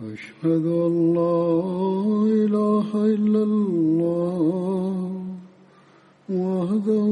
أشهد أن لا إله إلا الله وحده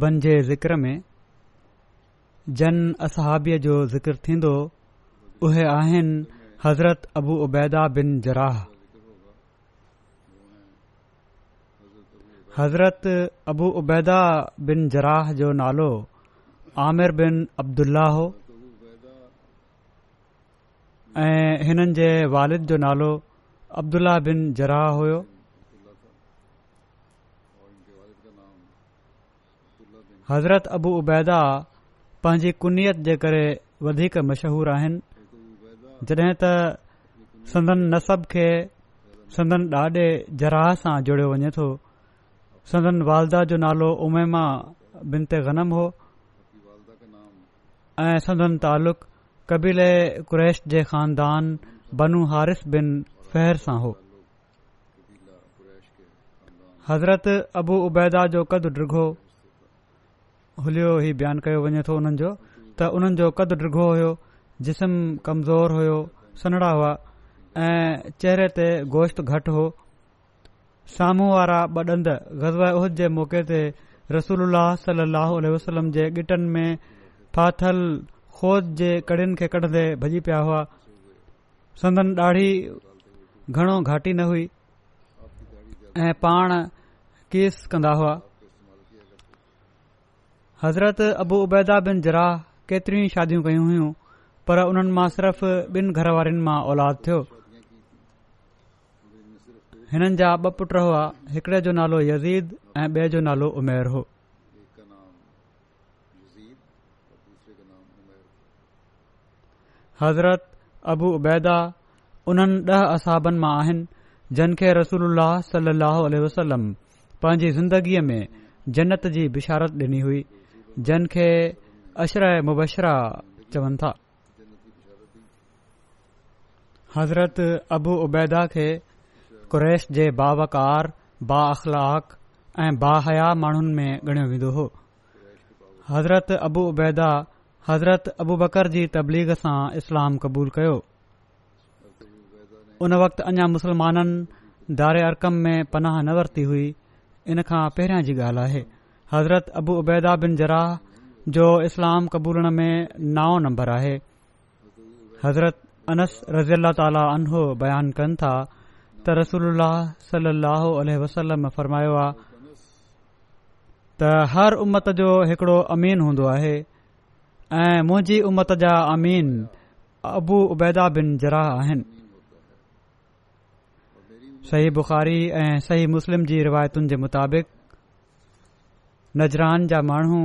ज़िक्र में जन असहाबीअ जो ज़िक्र थींदो उहे आहिनि हज़रत अबू अबैदा बिन जराह हज़रत अबू उबैदा बिन जराह जो नालो आमिर बिन अब्दुलाह हो ऐं हिननि जे वालिद जो नालो अब्दुल्ल्लाह बिन जराह हुयो हज़रत अबू उबैदा पंहिंजी कुनीयत जे करे वधीक मशहूरु आहिनि जॾहिं त संदन नसब खे संदन ॾाढे ज़राह सां जुड़ियो वञे थो संदन वालदा जो नालो उमेमा बिनते गनम हो ऐं संदन तालुक़ कबीले कुरैश जे ख़ानदान बनू हारिस बिन फहर सां हो हज़रत अबू उबैदा जो कदु ॾिघो हुलियो ई बयानु कयो वञे थो उन्हनि जो त हुननि जो कदु डिघो हुयो जिस्म कमज़ोर हुयो सन्हड़ा हुआ ऐं चेहरे ते गोश्त घटि हो साम्हूं वारा ॿ ॾंद गज़वद जे मौक़े ते रसूल सलाहु वसलम जे ॻिटनि में फाथल खोज जे कड़ियुनि खे कढंदे भॼी पिया हुआ संदन ॾाढी घणो घाटी न हुई ऐं पाण केस कंदा हुआ हज़रत अबू उबैदा बिन जराह केतिरियूं ई शादियूं कयूं हुयूं पर उन्हनि मां सिर्फ़ ॿिनि घरवारिनि मां औलाद थियो हिननि जा ॿ पुट हुआ हिकड़े जो नालो यज़ीद ऐं ॿिए जो नालो उमेर हो हज़रत अबू उबैदा उन्हनि ॾह असाबनि मां आहिनि जिन खे रसूल सल वसलम पंहिंजी ज़िंदगीअ में जन्नत जी बिशारत डि॒नी हुई जिन खे अशर مبشرہ چون था हज़रत अबू उबैदा के कुरैश जे बावकार बा अख़लाक़ ऐं बाहया माण्हुनि में ॻणियो वेंदो हो हज़रत अबू उबैदा हज़रत अबू बकर जी तबलीग सां इस्लाम क़बूल कयो उन वक़्ति अञा मुस्लमाननि दारे अरकम में पनाह न वरिती हुई इन खां जी हज़रत अबू उबैदा बिन जराह जो इस्लाम क़बूलण में नओं नंबर आहे हज़रत रज़ी अला ताली अन्ह बयान कनि था त रसोल्ल वसलम फरमायो आहे त हर उमत जो हिकिड़ो अमीन हूंदो आहे ऐं मुंहिंजी उमत जा अमीन अबू उबैदा बिन जराह आहिनि सही बुख़ारी ऐं सही मुस्लिम जी रिवायतुनि जे मुताबिक़ नजरान जा माण्हू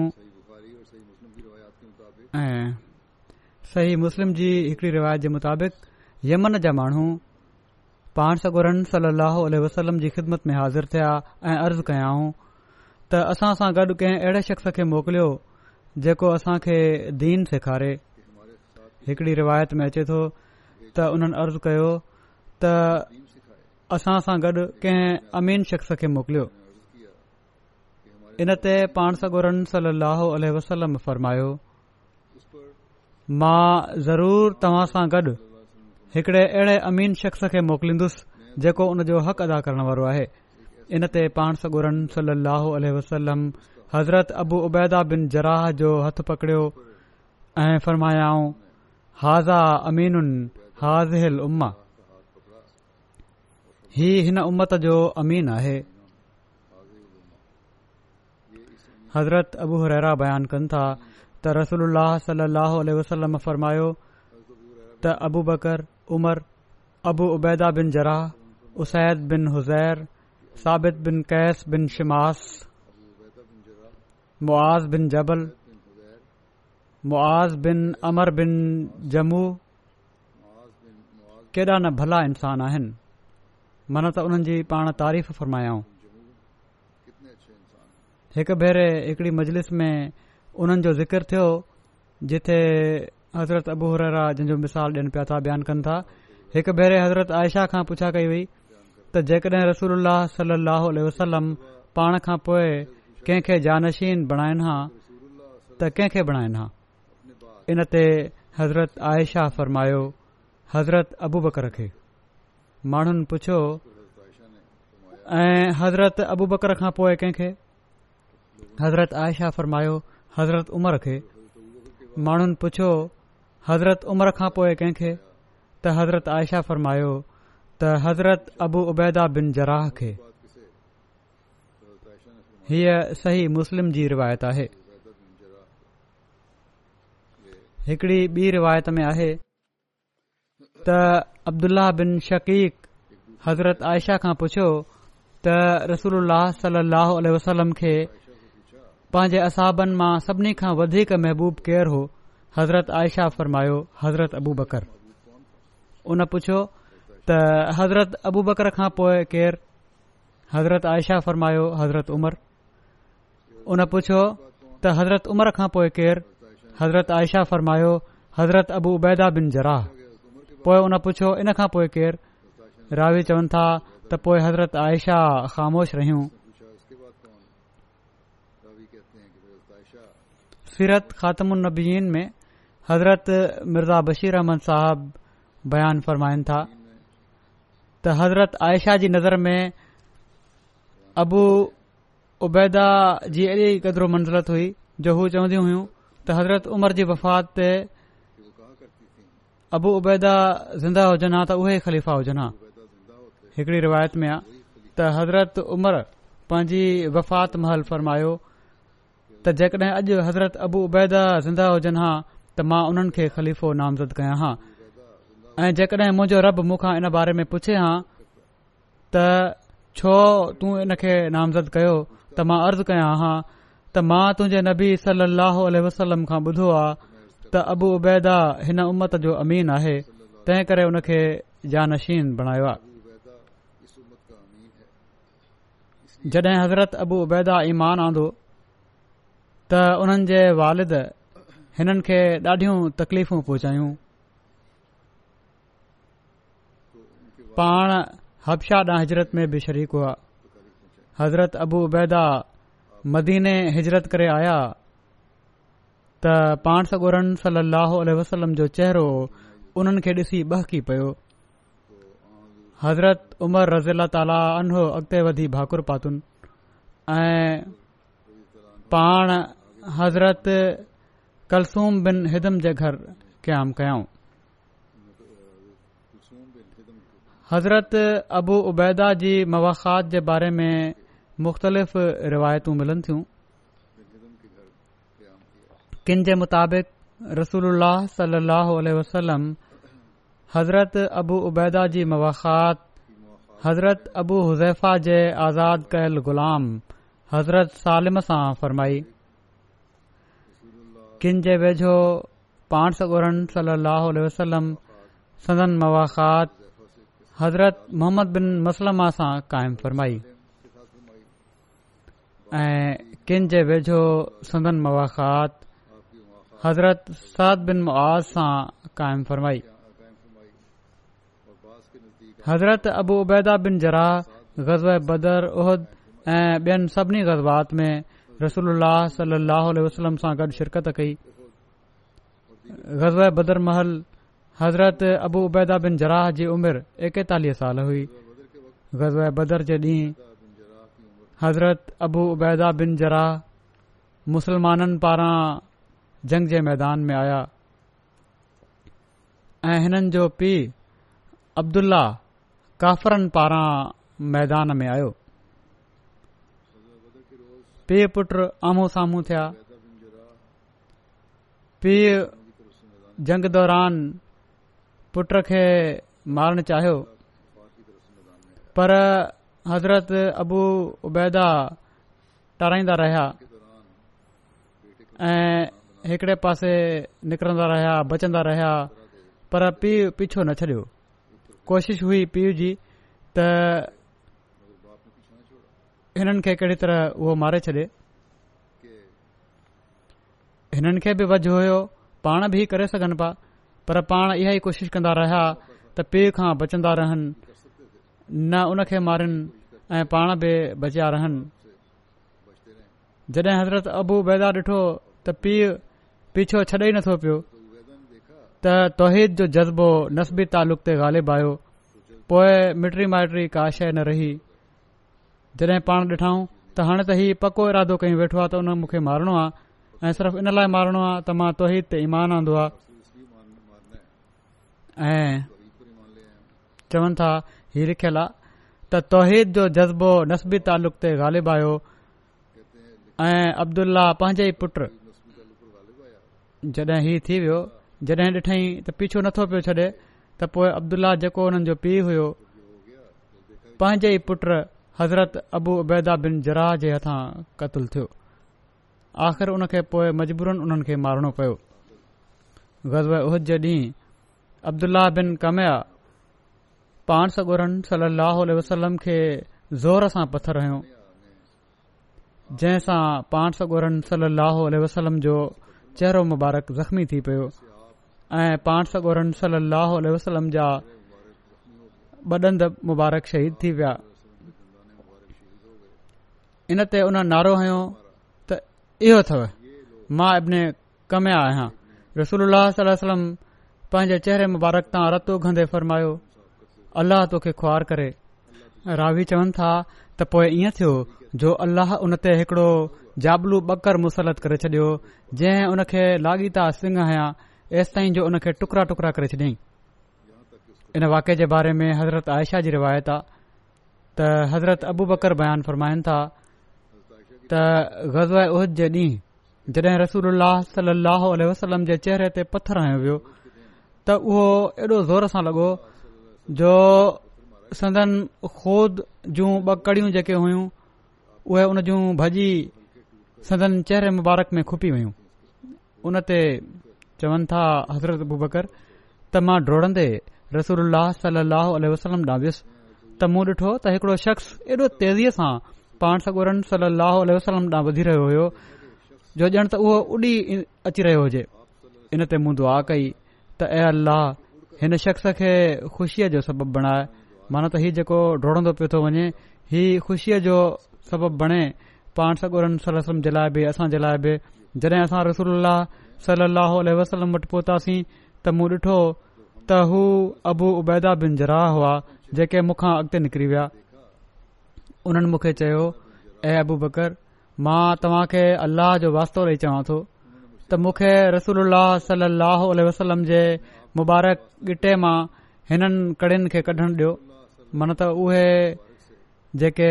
सही मुस्लिम जी हिकड़ी रिवायत जे मुताबिक़ यमन जा माण्हू पाण सगोरन सली वसलम जी ख़िदमत में हाज़िर थिया ऐं अर्ज़ कया त असां सां गॾु कंहिं अहिड़े शख़्स खे मोकिलियो जेको असां खे दीन सेखारे हिकड़ी रिवायत में अचे थो त हुननि अर्ज़ु कयो त असां सां गॾु कंहिं अमीन शख़्स खे मोकिलियो इन ते पाण सलहो वसलम फ़रमायो मां ज़रूर तव्हां सां गॾु हिकड़े अहिड़े अमीन शख़्स खे मोकिलींदुसि जेको उनजो हक़ अदा करण वारो आहे इन ते पाण सरन सलाह अलसलम हज़रत अबू उबैदा बिन जराह जो हथु पकड़ियो ऐं फ़रमायाऊं उम्मा ही हिन उम्मत जो अमीन आहे हज़रत अबु हरैरा बयानु कनि था त रसूल सल वसलम फ़रमायो त अबू बकर उमर अबू उबैदा बिन जराह उसैद बिन हुज़ैर साबित बिन कैस बिन शमास मुआज़ बिन जबल मुआज़ बिन अमर बिन जमू केॾा न भला इंसान आहिनि मन त उन्हनि जी पाण तारीफ़ फ़र्मायाऊं हिकु भेरे हिकिड़ी मजलिस में उन्हनि जो ज़िकर थियो जिथे हज़रत अबू हरा जंहिंजो मिसाल ॾियनि पिया था बयानु कनि था हिकु भेरे हज़रत आयशा खां पुछा कई वई त जेकॾहिं रसूल सलाहु वसलम पाण खां पोइ कंहिंखे जानशीन बणाइनि हा त कंहिंखे बणाइनि हा इन ते हज़रत आयशा फरमायो हज़रत अबू बकर खे माण्हुनि पुछियो ऐं हज़रत अबू बकर खां पोइ कंहिंखे हज़रत आयशा फरमायो हज़रत उमर खे माण्हुनि पुछो हज़रत उमर खां पोइ कंहिंखे त हज़रत आयशा फरमायो त हज़रत अबू अबैदा बिन जराह खे हीअ सही मुस्लिम जी रिवायत आहे हिकिड़ी ॿी रिवायत में आहे त अब्दुल बिन शकीक़ज़रत आयशा खां पुछियो त रसूल सलाह वसलम खे पंहिंजे असहाबनि मां सभिनी खां वधीक महबूब केरु हो हज़रत आयशा फरमायो हज़रत अबू बकर उन पुछियो त हज़रत अबू बकर खां पोइ केरु हज़रत आयशा फ़र्मायो हज़रत उमर उन पुछियो त हज़रत उमर खां पोइ केरु हज़रत आयशा फ़र्मायो हज़रत अबू उबैदा बिन ज़राह पोइ उन पुछियो इन खां पोइ केरु रावी चवनि था त पोए हज़रत आयशा ख़ामोश रहियूं फीरत خاتم النبیین میں حضرت बशीर بشیر साहब صاحب بیان था تھا हज़रत حضرت عائشہ جی نظر میں ابو عبیدہ جی قدر و منزلت ہوئی جو ہو त हज़रत उमर حضرت عمر جی وفات تے ابو हुजनि हां त उहे ख़लीफ़ा हुजनि हा हिकिड़ी रिवायत में आहे त हज़रत उमर पंहिंजी वफ़ात महल त जेकॾहिं अॼु हज़रत अबू उबैदा ज़िंदा हुजनि हां त मां उन्हनि खे खलीफ़ो नामज़द कयां हां ऐं जेकॾहिं मुंहिंजो रब मूंखां इन बारे में पुछे हा त छो तूं खे नामज़द कयो त मां अर्ज़ु कयां हा त मां तुंहिंजे नबी सलाह वसलम खां ॿुधो आहे त अबू उबैदा हिन उमत जो अमीन आहे तंहिं करे हुन खे जानशीन बणायो आहे जॾहिं हज़रत अबू उबैदा ईमान आंदो त उन्हनि जे वालिद हिननि खे ॾाढियूं तकलीफ़ू पहुचायूं पाण हबशाह ॾांहुं हिजरत में बि शरीक हुआ हज़रत अबू उबैदा मदीने हिजरत करे आया त पाण सगोरन सलाहु वसलम जो चेहरो उन्हनि खे ॾिसी बहकी पयो हज़रत उमर रज़ी अला ताली अॻिते वधी भाकुर पातुन ऐं पाण हज़रत कल्सूम बिन हिदम जे घर क़याम कयाऊं हज़रत अबू उबैदा जी मवाखात जे बारे में मुख़्तलिफ़ रिवायतूं मिलनि थियूं किन जे मुताबिक़ रसूल सल वसलम हज़रत अबू उबैदा जी मवाखात हज़रत अबू हज़ैफा जे آزاد कयलु ग़ुलाम مواخات सालिम सां वेझो पाण सलम قائم मोहम्मद बिना सां ऐं किन जे वेझो सदन मवाख़ात हज़रत قائم बिन حضرت सां हज़रत अबूबैदा बिन जरा ग़ज़ बदर ऐं ॿियनि सभिनी गज़बात में اللہ सहल वसलम सां गॾु शिरकत कई ग़ज़े बदर महल हज़रत अबू उबैदा बिन जराह जी उमिरि एकतालीह साल हुई ग़ज़े बदर जे ॾींहुं हज़रत अबू उबैदा बिन जराह मुसलमाननि पारां जंग जे मैदान में आया ऐं हिननि जो पीउ अब्दुलाह काफ़रन पारां मैदान में आयो पीउ पुट आम्हूं साम्हूं थिया पीउ जंग दौरान पुट खे मारण चाहियो पर हज़रत अबू उबैदा टाराईंदा रहिया ऐं हिकिड़े पासे निकिरंदा रहिया बचंदा रहिया पर पीउ पीछो न छॾियो कोशिश हुई पीउ जी त हिननि खे कहिड़ी तरह उहो मारे छॾे हिननि खे बि वझ हुयो पाण बि करे सघनि पिया पर पाण इहा ई कोशिश कंदा रहिया त पीउ खां बचंदा रहनि न उन खे मारिन ऐं पाण बि बचिया रहनि जॾहिं हज़रत अबू बैदा ॾिठो त पीउ पीछो छॾे ई नथो पियो त तौहिद जो जज़्बो नसबी तालुक़ ते ग़ालिब आयो पोए मिटरी माइटरी का शइ न रही जॾहिं पाण ॾिठऊं त हाणे त हीउ पको इरादो कयूं वेठो आहे त हुन मूंखे मारणो आहे ऐं सिर्फ़ु इन लाइ मारणो आहे त मां तोहिद ते ईमान आंदो आहे ऐं चवनि था हीउ लिखियलु आहे त तोहिद जो जज़्बो नस्बी तालुक़ ते ग़ालिब आयो ऐं अब्दुल्ल्ल्ल्ल्ला पंहिंजे ई पुटु जॾहिं हीउ थी वियो जॾहिं ॾिठईं त पीछो नथो पियो छॾे त पोइ अब्दुल्ला जेको हुननि जो पीउ हुयो पंहिंजे ई हज़रत अबू अबैदा बिन जराह जे हथां क़तलु थियो आख़िर उन खे पोएं मजबूरन उन्हनि खे मारणो पयो ग़ज़व उहद जे ॾींहुं अब्दुलाह बिन कमया पाण सगोरन सलम खे ज़ोर सां पथरु हुयो जंहिंसां पाण सॻोरनि सली लहो वसलम जो चहिरो मुबारक ज़ख़्मी थी पयो ऐं पाण सगोरहनि सली वसलम जा बडंद मुबारक शहीद थी विया इन ते उन नारो हयो त इहो अथव मां अबिने कम आयां रसूल अलाह वसलम पंहिंजे चेहरे मुबारक तां रतो गंदे फ़र्मायो अल्लाह तोखे खुआर करे रावी चवनि था त पोए इएं थियो जो अल्लाह उन ते हिकड़ो जाबलू बकर मुसलत करे छडि॒यो जंहिं उन खे लाॻीता सिंङ आहियां ऐसि ताईं जो हुन खे टुकड़ा टुकड़ा करे छॾियईं इन वाके जे बारे में हज़रत आयशा जी रिवायत आहे त हज़रत अबु बकर बयानु फ़रमाइनि था त ग़ज़ाए उहिद जे ॾींहुं जॾहिं रसूल सल लह वसलम जे चेहरे ते पथरु हयो वियो त उहो एॾो ज़ोर सां लॻो जो संदन खोद जूं ॿ कड़ियूं जेके हुइयूं उहे उन जूं भॼी संदन चेहरे मुबारक में खुपी वयूं उन ते चवनि था हज़रत अबू बकर त मां डोड़ंदे रसूल सल लह वसलम ॾांहुं वियुसि त मूं ॾिठो त हिकड़ो शख़्स एॾो तेज़ीअ सां पाण सगोरन सल अह वसलम ॾांहुं वधी रहियो हुयो जो ॼण त उहो ओॾी अची रहियो हुजे इन ते मूं दुआ कई त अह अल्लाह हिन शख़्स खे ख़ुशीअ जो सबबु बणाए माना त हीउ जेको डोड़ंदो पियो थो वञे हीउ ख़ुशीअ जो सबबु बणे पाण सगोरन सलम जे लाइ बि असांजे लाइ बि जॾहिं असां रसोल्लह सल अल वसलम वटि पहुतासीं त मूं ॾिठो त हू अबू उबैदा बिन जराह हुआ जेके मूंखां अॻिते निकिरी विया उन्हनि मूंखे चयो ए अबू बकर मां तव्हां खे अल्लाह जो वास्तो ॾेई चवां थो त मूंखे रसूल सलाहु वसलम जे मुबारक ॻिटे मां हिननि कड़ियुनि खे कढणु ॾियो मन त उहे जेके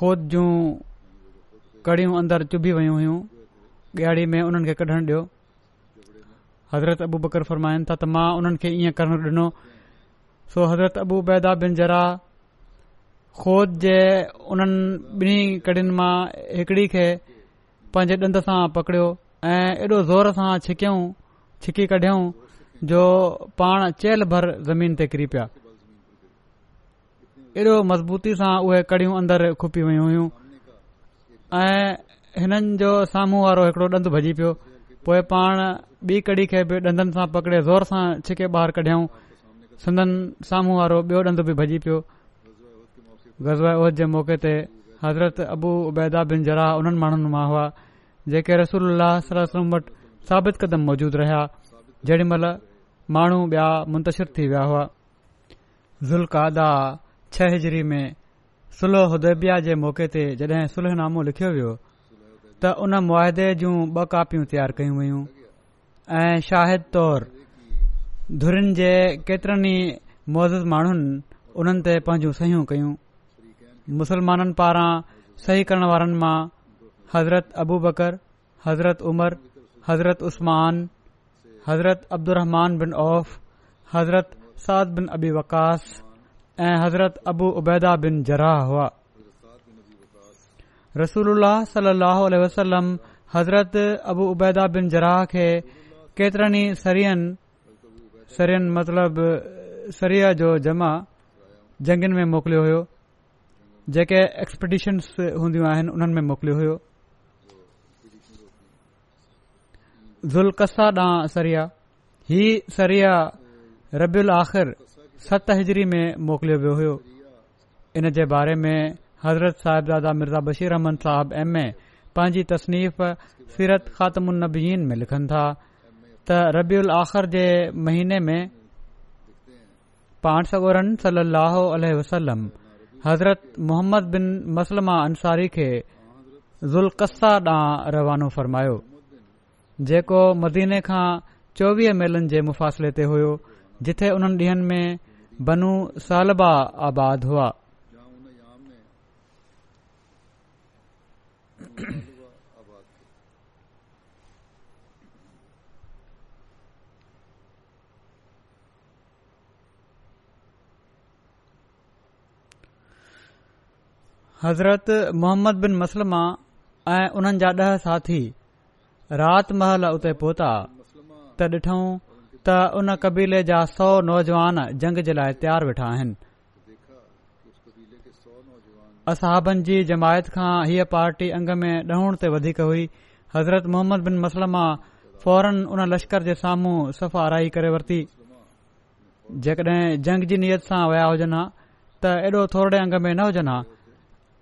खोद जूं कड़ियूं अंदर चुभी वयूं हुयूं ॾियारी में उन्हनि खे कढणु ॾियो हज़रत अबू बकर फरमाइनि था त मां उन्हनि खे ईअं करणु ॾिनो सो हज़रत अबू बैदा बिन जरा खोज जे उन ॿिन्ही कडि॒ मां हिकड़ी खे पंहिंजे ॾंद सां पकड़ियो ऐं एॾो ज़ोर सां छिकियऊं छिकी कढियऊं जो पाण चेल भर ज़मीन ते किरी पिया एॾो मज़बूती सां उहे कड़ियूं अंदर खुपी वयूं हुयूं ऐं हिननि जो साम्हूं वारो हिकड़ो ॾंदु भॼी पियो पोइ पाण ॿी कडी खे बि ॾंदनि सां पकड़े ज़ोर सां छिके ॿाहिरि कढियऊं संदन साम्हूं वारो ॿियो ॾंद बि भॼी पियो गज़वा उहिद जे मौक़े ते हज़रत अबू उबैदा बिन जरा उन्हनि माण्हुनि मां हुआ जेके रसूल अल्ला वटि साबित क़दम मौजूद रहिया जेॾी महिल माण्हू ॿिया मुंतशिर थी विया हुआ ज़ुल्कादा छह हिजरी में सुलह उदेबिया जे मौक़े ते जड॒हिं सुलहनामो लिखियो वियो त उन मुआदे जूं ब कापियूं तयारु कयूं वयूं ऐं शाहिद तौरु धुरनि जे केतिरनि ई मौज़ूद माण्हुनि उन्हनि ते पंहिंजूं सयूं कयूं मुसलमाननि पारां सही करण वारनि मां हज़रत अबू बकर हज़रत उमर हज़रत उस्मान हज़रत अब्दुरहमान बिन औफ़ज़रत साद बिन अबी वकास ऐं हज़रत अबू उबैदा बिन जराह हुआ रसूल सल वसलम हज़रत अबू उबैदा बिन जराह खे केतिरनि ई सरहन सरन मतिलब सरीआ जो जमा जंगनि में मोकिलियो हो जेके एक्सपीडीशन्स हूंदियूं आहिनि उन्हनि में मोकिलियो हुयो ज़ुल्का ॾांहुं सरिया ही सरिया रबियल आख़िर सत हिजरी में मोकिलियो वियो हुओ इन जे बारे में हज़रत साहिब दादा मिर्ज़ा बशीर अहमन साहब एमए पंहिंजी तसनीफ़ सीरत ख़ात्मन्नबीन में लिखनि था त रबियल आख़िर जे महीने में पाण सगोर सली अल वसलम हज़रत मोहम्मद बिन मसलमा अंसारी खे ज़ुल्कस्ता ॾांहुं रवानो फ़रमायो जेको मदीने खां चोवीह मेलनि जे मुफ़ासिले ते हुयो जिथे उन्हनि डीं॒हनि में बनू सालबा आबाद हुआ हज़रत मोहम्मद बिन मसलमा ऐं उन्हनि जा ॾह साथी रात महल उते पहुता त ॾिठऊं त उन कबीले जा सौ नौजवान जंग जे लाइ तयार वेठा आहिनि असहबनि जी जमायत खां हीअ पार्टी अंग में ॾहण ते वधीक हुई हज़रत मोहम्मद बिन मसलमा फौरन उन लश्कर जे साम्हूं सफ़ा राई करे वरती जेकड॒हिं जंग जी नीयत सां वया हुजनि हां त एॾो थोरे अंग में न हुजनि हा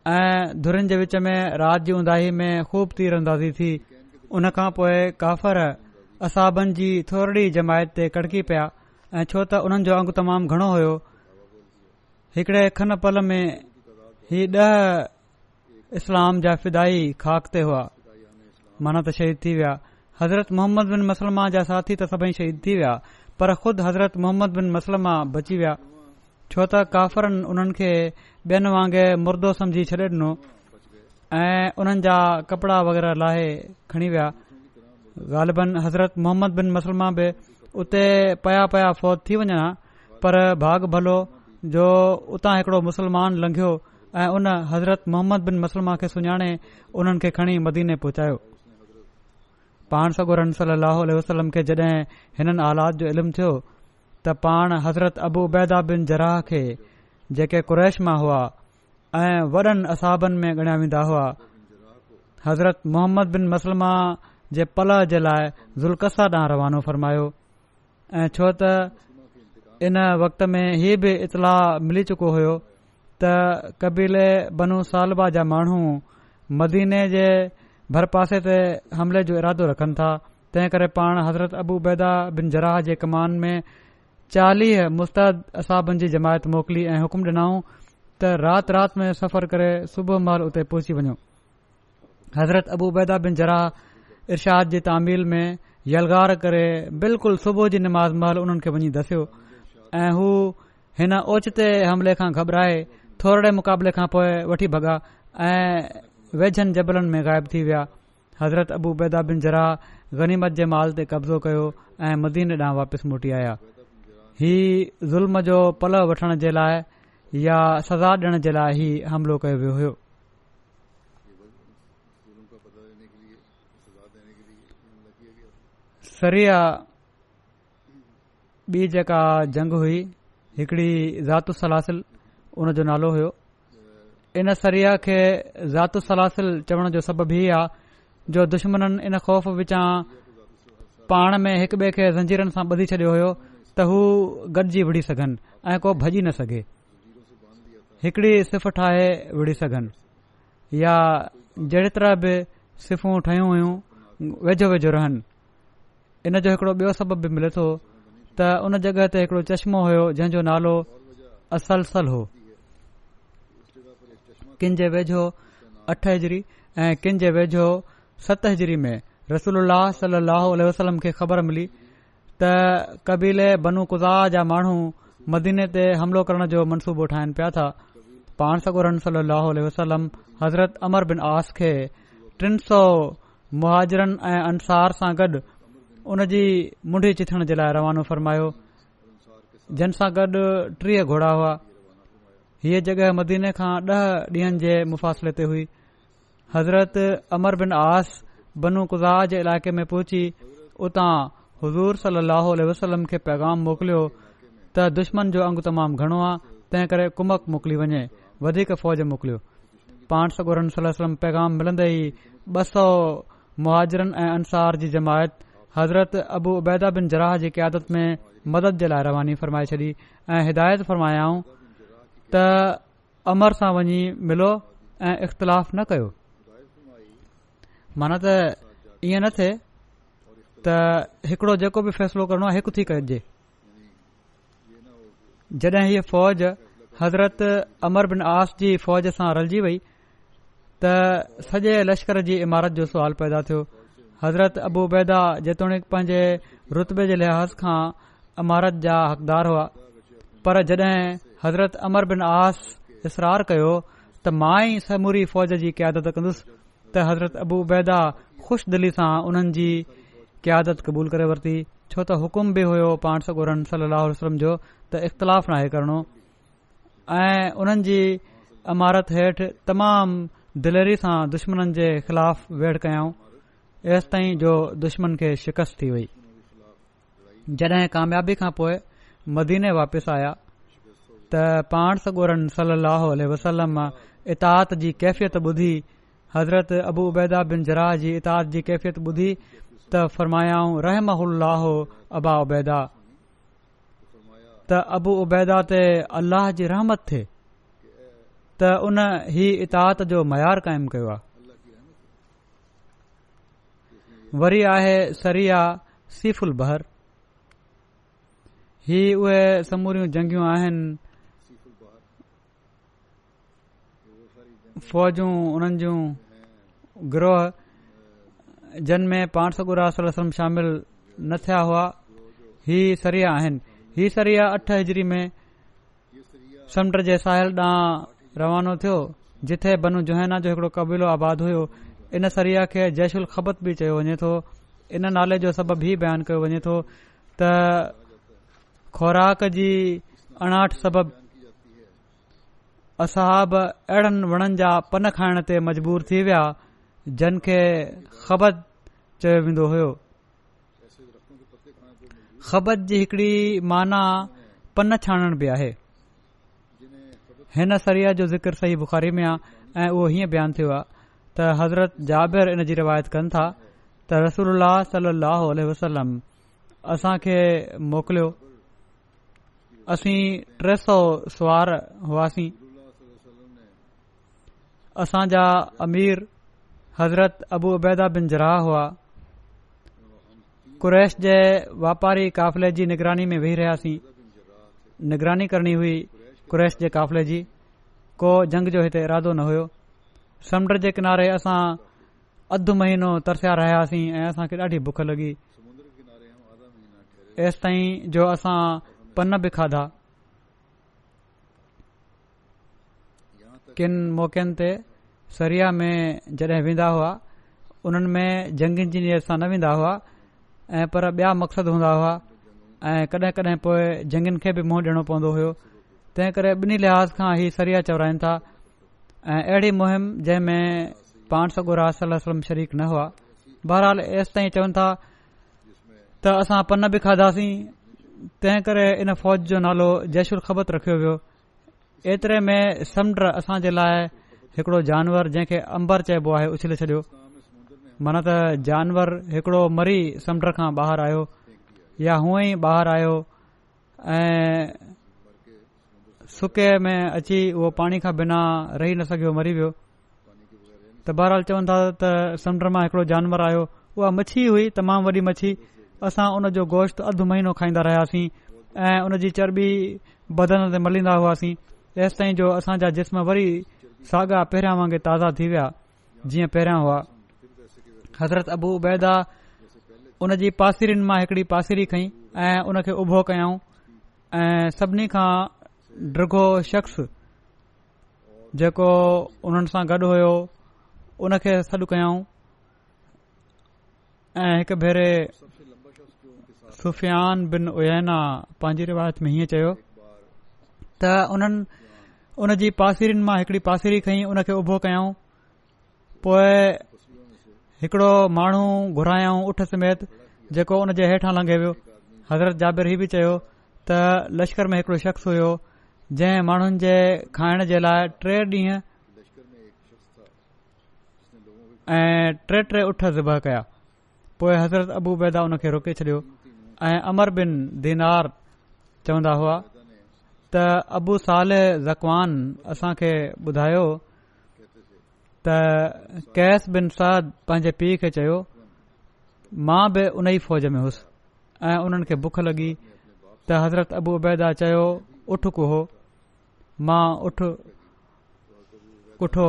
ऐं धुरनि जे विच में राति जी उंदाही में ख़ूब तीर अंदाज़ी थी उन खां पोइ काफ़र असाबनि जी थोरी जमायत ते कड़की पिया ऐं छो त उन्हनि जो अंग तमामु घणो होयो हिकड़े खन पल में ही ॾह इस्लाम जा फिदाई ख़ाक ते हुआ माना त शहीद थी विया हज़रत मोहम्मद बिन मसलमा जा साथी त सभई शहीद थी विया पर ख़ुद हज़रत मोहम्मद बिन मसलमा बची विया छो त काफ़रनि उन्हनि ॿियनि वांगुरु मुर्दो सम्झी छॾे ॾिनो ऐं उन्हनि जा कपिड़ा वग़ैरह लाहे खणी विया ग़ालिबनि हज़रत मोहम्मद बिन मुसलमा बि उते पया पया फ़ौज थी वञनि पर भाग भलो जो उतां हिकिड़ो मुसलमान लंघियो ऐं उन हज़रत मोहम्मद बिन मुसलमा खे सुञाणे उन्हनि खे खणी मदीने पहुचायो पाण सगोर सली अलसलम खे जॾहिं हिननि हालात जो इल्मु थियो त पाण हज़रत अबूबैदा बिन जराह खे जेके क़ुरैश मां हुआ ऐं वॾनि असहाबनि में ॻणिया वेंदा हुआ हज़रत मोहम्मद बिन मसलमा जे पल जे लाइ ज़ुल्कसा ॾांहुं रवानो फ़रमायो ऐं छो त इन वक़्त में हीअ बि इतलाउ मिली चुको हुओ त कबीले बनू सालबा जा माण्हू मदीने जे भरपासे ते हमले जो इरादो रखनि था तंहिं करे पाण हज़रत अबूबे बिन जराह जे कमान में चालीह मुस्तद असाबनि जी जमायत मोकिली ऐं हुकुम डि॒नाऊं त रात रात में सफ़र करे सुबुह महल उते पहुची वञो हज़रत अबू बैदा बिन जरा इर्शाद जी तामील में यलगार करे बिल्कुलु सुबुह जी निमाज़ महल उन्हनि खे वञी दसियो ऐं हू हिन ओचिते हमले खां घबराए थोरे मुक़ाबले खां पोइ वठी भॻा ऐं वेझनि जबलनि में ग़ाइब थी विया हज़रत अबू बैदा बिन जराह गनीमत जे माल ते कब्ज़ो कयो ऐं मदीन ॾांहुं वापसि मोटी आया हीउ ज़ुल्म जो पल वठण जे लाइ या सज़ा ॾियण जे लाइ ई हमिलो कयो वियो हो सरिया ॿी जेका जंग हुई हिकड़ी ज़ातु सलासिल उन जो नालो हुयो इन सरिया खे ज़ातु सलासिल चवण जो सबबु हीउ आहे जो दुश्मन इन ख़ौफ़ विचां पाण में हिक ॿिए खे ज़ंजीरनि सां बधी छडि॒यो हो त हू गॾिजी विढ़ी सघनि ऐं को भॼी न सघे हिकड़ी सिफ़ ठाहे विढ़ी सघनि या जेतिरा बि सिफ़ूं ठहियूं हुयूं वेझो वेझो रहनि इन जो हिकड़ो ॿियो सबब बि मिले थो त उन जॻहि ते हिकड़ो चश्मो हुयो जंहिंजो नालो असलसल हो किनि जे वेझो अठ हिजरी ऐं किन जे वेझो सत हिजरी में रसूल सलाहु वसलम खे ख़बर मिली त कबीले बनू कुज़ा जा माण्हू मदीने ते हमिलो करण जो मनसूबो ठाहिनि पिया था पाण सगुर सली वसलम हज़रत अमर बिन आस खे टिन सौ मुहाजरनि ऐं अंसार सां गॾु उन जी मुंडी चिथण जे लाइ रवानो फ़रमायो जिन सां गॾु टीह घोड़ा हुआ हीअ जॻह मदीने खां ॾह ॾींहनि जे मुफ़ासिले ते हुई हज़रत अमर बिन आस बनू कुज़ा जे इलाइक़े में पहुची उतां हज़ूर सलाह वसलम खे पैगाम मोकिलियो त दुश्मन जो अंगु तमामु घणो आहे तंहिं करे कुमक मोकिली वञे वधीक फ़ौज मोकिलियो पाण सगोरन सलम पैगाम मिलंदे ई ॿ सौ मुहाजरनि ऐं अंसार जी जमायत हज़रत अबू उबैदा बिन जराह जी क्यादत में मदद जे लाइ रवानी फरमाए छॾी ऐं हिदायत फ़रमायाऊं त अमर सां वञी मिलो ऐं इख़्तिलाफ़ न कयो माना त ईअं न थिए त हिकड़ो जेको बि फ़ैसिलो करणो आहे हिकु थी कजे जॾहिं हीअ फ़ौज हज़रत अमर बिन आस जी फ़ौज सां रलिजी वई त सॼे लश्कर जी इमारत जो सुवाल पैदा थियो हज़रत अबू बैदा जेतोणीकि पंहिंजे रुतबे जे लिहाज़ खां इमारत जा हक़दार हुआ पर जॾहिं हज़रत अमर बिन आस इसरार कयो त मां ई समूरी फ़ौज जी कयादत कंदुसि त हज़रत बैदा खु़शि दिली सां उन्हनि जी क़ियादत कबूल करे वरिती छो त हुकुम बि हुयो पाण सॻोरन सलाहु वसलम जो त इख़्तिलाफ़ नाहे करिणो ऐं उन्हनि जी इमारत हेठि तमामु दिलेरी सां दुश्मन जे ख़िलाफ़ वेड़ कयाऊं एसि ताईं जो दुश्मन खे शिकस्त थी वई जड॒हिं कामयाबी खां पोइ मदीने वापिसि आया त पाण सगोरन सल लह वसलम इतात जी कैफ़ियत ॿुधी हज़रत अबू उबैदा बिन जराह जी इतात जी कैफ़ियत ॿुधी त फरमायाऊं रहम अबा उबैदा त अबू उबैदा ते अल्लाह जी रहमत थे त उन ही इताहत जो मयार क़ाइमु कयो आहे वरी आहे सरिया सीफ़ुल बहर ही उहे समूरियूं जंगियूं आहिनि फ़ौजूं उन्हनि जूं ग्रोह जिनमें पाण सौ गुरास शामिल न थिया हुआ हीउ सरिया आहिनि हीउ सरिया अठ हिजरी में समुंड जे साहेड़ ॾांहुं रवानो थियो जिथे बनू जुहैना जो हिकड़ो क़बीलो आबादु हुओ इन सरिया खे जयशुल्खबत बि चयो वञे थो इन नाले जो सबबु ई बयानु कयो वञे थो त ख़ौराक जी अणाहठि सबब असहाब अहिड़नि वणनि जा पन खाइण ते मजबूर थी विया जनखे ख़बतत चयो वेंदो हुओ ख़बत जी हिकिड़ी माना पन छाणण बि आहे हिन सरिया जो ज़िक्र सही बुखारी में आहे ऐं उहो हीअं बयानु थियो आहे त हज़रत जाबिर इन जी रिवायत कनि था त रसूल सलाहु वसलम असांखे मोकिलियो असीं टे सौ सुवार हुआसीं असांजा अमीर हज़रत अबू उबैदा बिन जराह हुआ कुरैश जे वापारी काफ़िले जी निगरानी में वेही रहियासीं निगरानी करणी हुई कुरैश जे काफ़िले जी को जंग जो हिते इरादो न हुयो समुंड जे किनारे असां अधु महीनो तरसिया रहियासीं ऐं असांखे ॾाढी बुख लॻी एसि ताईं जो असां पन बि खाधा किनि मौक़नि ते सरिया में जॾहिं वेंदा हुआ उन्हनि में जंगनि जी नियर सां न वेंदा हुआ ऐं पर ॿिया मकसद हूंदा हुआ ऐं कॾहिं कॾहिं पोइ जंगनि खे बि मुंहुं ॾियणो पवंदो हुयो तंहिं करे ॿिन्ही लिहाज़ खां ई सरिया चौराइनि था ऐं अहिड़ी मुहिम जंहिं में पाण सगुरा सलम शरीक न हुआ बहरहाल एसि ताईं चवनि था त असां पन बि खाधासीं तंहिं करे इन फ़ौज जो नालो ख़बत रखियो वियो एतिरे में समुंड असांजे लाइ हिकिड़ो जानवर जंहिंखे अंबर चइबो आहे उछले छॾियो माना त जानवर हिकिड़ो मरी समुंड खां ॿाहिरि आयो या हुअं ई ॿाहिरि आयो ऐं सुके में अची उहो पाणी खां बिना रही न सघियो मरी वियो त बहरहाल चवनि था त समुंड मां हिकिड़ो जानवर आयो उहा मच्छी हुई तमामु वॾी मच्छी असां उन जो गोश्त अधु महीनो खाईंदा रहियासीं ऐं उन जी चर्बी बदन ते मलींदा हुआसीं ऐसि ताईं जो असांजा जिस्म वरी साॻा पहिरियां वांगुरु ताज़ा थी विया जीअं पहिरियों हुआ हज़रत अबू उबैदा उन जी पासिरी मां हिकिड़ी पासिरी खईं ऐं उन खे उभो कयाऊं ऐं सभिनी खां डृो शख़्स जेको हुननि सां गॾु हुयो उनखे सॾु कयाऊं ऐं हिकु भेरे सुफ़ियान बिन उयना पंहिंजी रिवायत में हीअं चयो त उन्हनि उन जी पासिरीनि मां हिकड़ी पासिरी खईं उन खे उभो कयऊं पोइ हिकड़ो माण्हू घुरायऊं उठ समेत जेको उन जे हेठां लंघे वियो हज़रत जाबिर हीउ बि चयो त लश्कर में हिकड़ो शख्स हुयो जंहिं माण्हुनि जे खाइण जे लाइ टे ॾींहं ऐं टे टे उठ ज़िबा कया पोइ हज़रत अबू बैदा उन खे रोके छॾियो ऐं अमर बिन दीनार चवंदा हुआ त अबू साल जकवान असां खे ॿुधायो त कैस बिन साद पंहिंजे पीउ खे चयो मां बि उन ई फ़ौज में हुउसि ऐं उन्हनि खे बुख लॻी त हज़रत अबू उबैदा चयो उठ कुहो मां उठ कुठो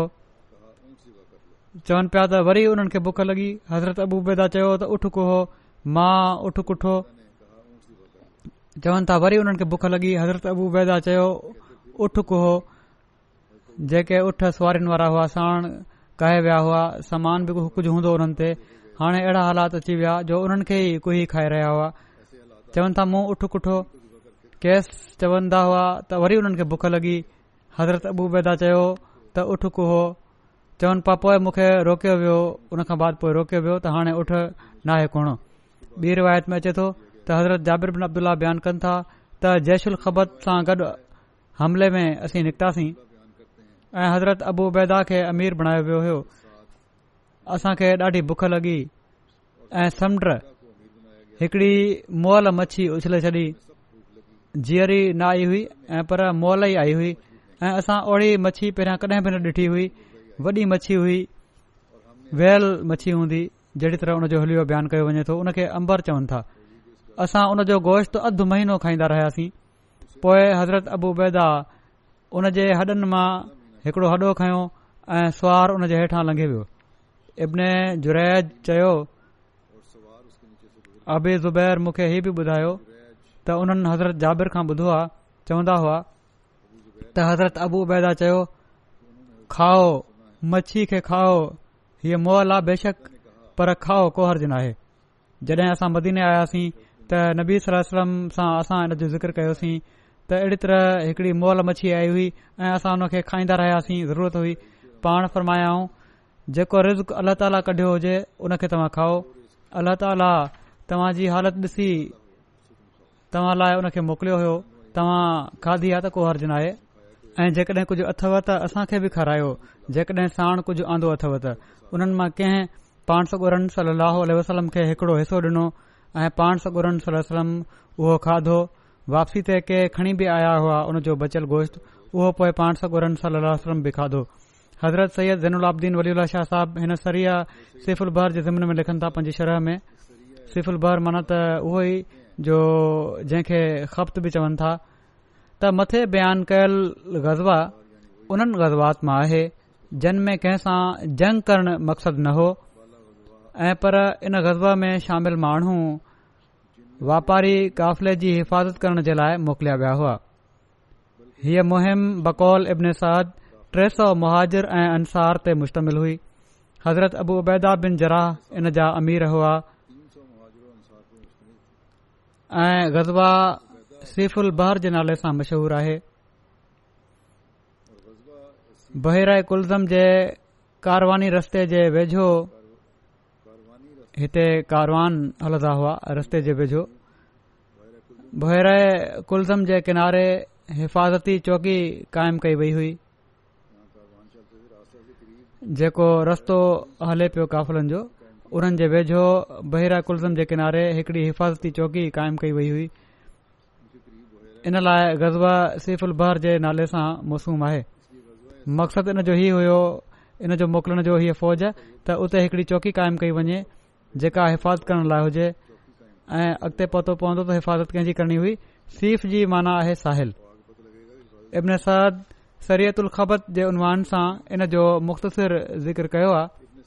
चवनि पिया त वरी उन्हनि खे बुख लॻी हज़रत अबू उबैदा चयो त उठ कुहो मां उठ कुठो चवनि था वरी उन्हनि खे भुख लॻी हज़रत अबू बैदा बेदा उठ कुहो जेके उठ सवारिन वारा हुआ साण कहे विया हुआ समान बि कुझु हूंदो हुननि ते हाणे अहिड़ा हालात अची विया जो हुननि खे ई कोई खाए रहिया हुआ चवनि था मूं उठ कुठो गैस चवंदा हुआ त वरी उन्हनि खे भुख लॻी हज़रत अबू बैदा बेदा त उठ कुहो चवनि पिया पोइ मूंखे रोकियो वियो उन खां बाद पोइ रोकियो वियो त हाणे उठ नाहे कोण बी रिवायत में अचे थो त हज़रत जाबिर बिन अब्दुला बयानु कनि था त जयशुलबत सां गॾु हमले में असी निकितासीं ऐं हज़रत अबूबैदा खे अमीर बणायो वियो हो असां खे ॾाढी बुख लॻी ऐं समुंड हिकड़ी مولا मच्छी उछले छॾी जीअरी न आई हुई ऐ पर मॉल ई आई हुई ऐं असां ओड़ी मछी पहिरियां कॾहिं बि न ॾिठी हुई वॾी मछी हुई वेल मछी हूंदी जहिड़ी तरह हुन जो हिलियो बयानु कयो वञे थो खे चवनि था असां उन जो गोश्त अधु महीनो खाईंदा रहियासीं पोइ हज़रत अबूबैदा उन जे हॾनि मां हिकिड़ो हॾो खयों ऐं सुवारु उन जे हेठां लंघी वियो इब्न जुरैद चयो आबि ज़ुबैर मूंखे हीउ बि ॿुधायो त उन्हनि हज़रत जाबिर खां ॿुधो आहे चवंदा हुआ त हज़रत अबूबैदा खाओ मच्छी खे खाओ हीअ मोहल आहे बेशक पर खाओ कोहर्ज नाहे जॾहिं असां मदीने आयासीं त नबी सलम सां असां इन जो ज़िक्र कयोसीं त अहिड़ी तरह हिकड़ी मोल मछी आई हुई ऐं असां हुन खे खाईंदा रहियासीं ज़रूरत हुई पाण फरमायाऊं जेको रिज़्क अलाह ताली कढियो हुजे उनखे तव्हां खाओ अल्ल्ह ताला तव्हां जी हालत ॾिसी तव्हां लाइ उन खे मोकिलियो हुयो तव्हां खाधी आहे त को हर्ज़ु न आहे ऐं जेकॾहिं कुझु अथव त असां खे बि खारायो जेकॾहिं साण कुझु आंदो अथव त उन्हनि मां कंहिं पाण सगुरनि सली वसलम खे हिकड़ो हिसो ॾिनो ऐं पाण सॻु सल आसलम उहो खाधो वापसी ते के खणी बि आया हुआ हुन जो बचियल गोश्त उहो पोएं पाण सॻुन सल आसलम बि खाधो हज़रत सैद ज़ैनुल आब्दीन वली उल्हा शाह साहब हिन सरीअ सिफ़ु जे ज़िमने में लिखनि था पंज शरह में सिफुल्बर माना त उहो ई जो जंहिंखे ख़पत बि चवनि था त मथे बयानु कयल ग़ज़वा उन्हनि ग़ज़वात मां आहे जिन में कंहिंसां जंग करणु मक़सदु न हो ऐं पर इन ग़ज़बा में शामिल माण्हू वापारी काफ़िले जी हिफ़ाज़त करण जे लाइ मोकिलिया विया हुआ हीअ मुहिम बकौल इब्न साद टे सौ मुहाजिर ऐं अंसार ते मुश्तमिल हुई हज़रत अबू उबैदा बिन जराह इन जा अमीर हुआ ऐं ग़ज़बा सिफुल बहर जे नाले सां मशहूरु आहे बहिरा कुलज़म जे कारवानी रस्ते जे वेझो हिते कारवान हलंदा हुआ रस्ते जे वेझो बहिराए कुलज़म जे किनारे हिफ़ाज़ती चौकी क़ाइमु कई वई हुई जेको रस्तो हले पियो काफ़िलनि जो उन्हनि जे वेझो बहिराए कुलज़म जे किनारे हिकिड़ी हिफ़ाज़ती चौकी क़ाइमु कई वई हुई इन लाइ ग़ज़बा सिफ़ुलबर जे नाले सां मासूम आहे मक़सदु इन जो ही हुयो इन जो मोकिलण जो हीअ फ़ौज त उते हिकड़ी चौकी क़ाइमु कई वञे जेका हिफ़ाज़त करण लाइ हुजे ऐं अॻिते पतो पवंदो त हिफ़ाज़त कंहिंजी करणी हुई सीफ़ जी माना आहे साहिल इब्न साद सरियत उल ख़बत जे उनवान सां इन जो मुख़्तसिर ज़िक्र कयो आहे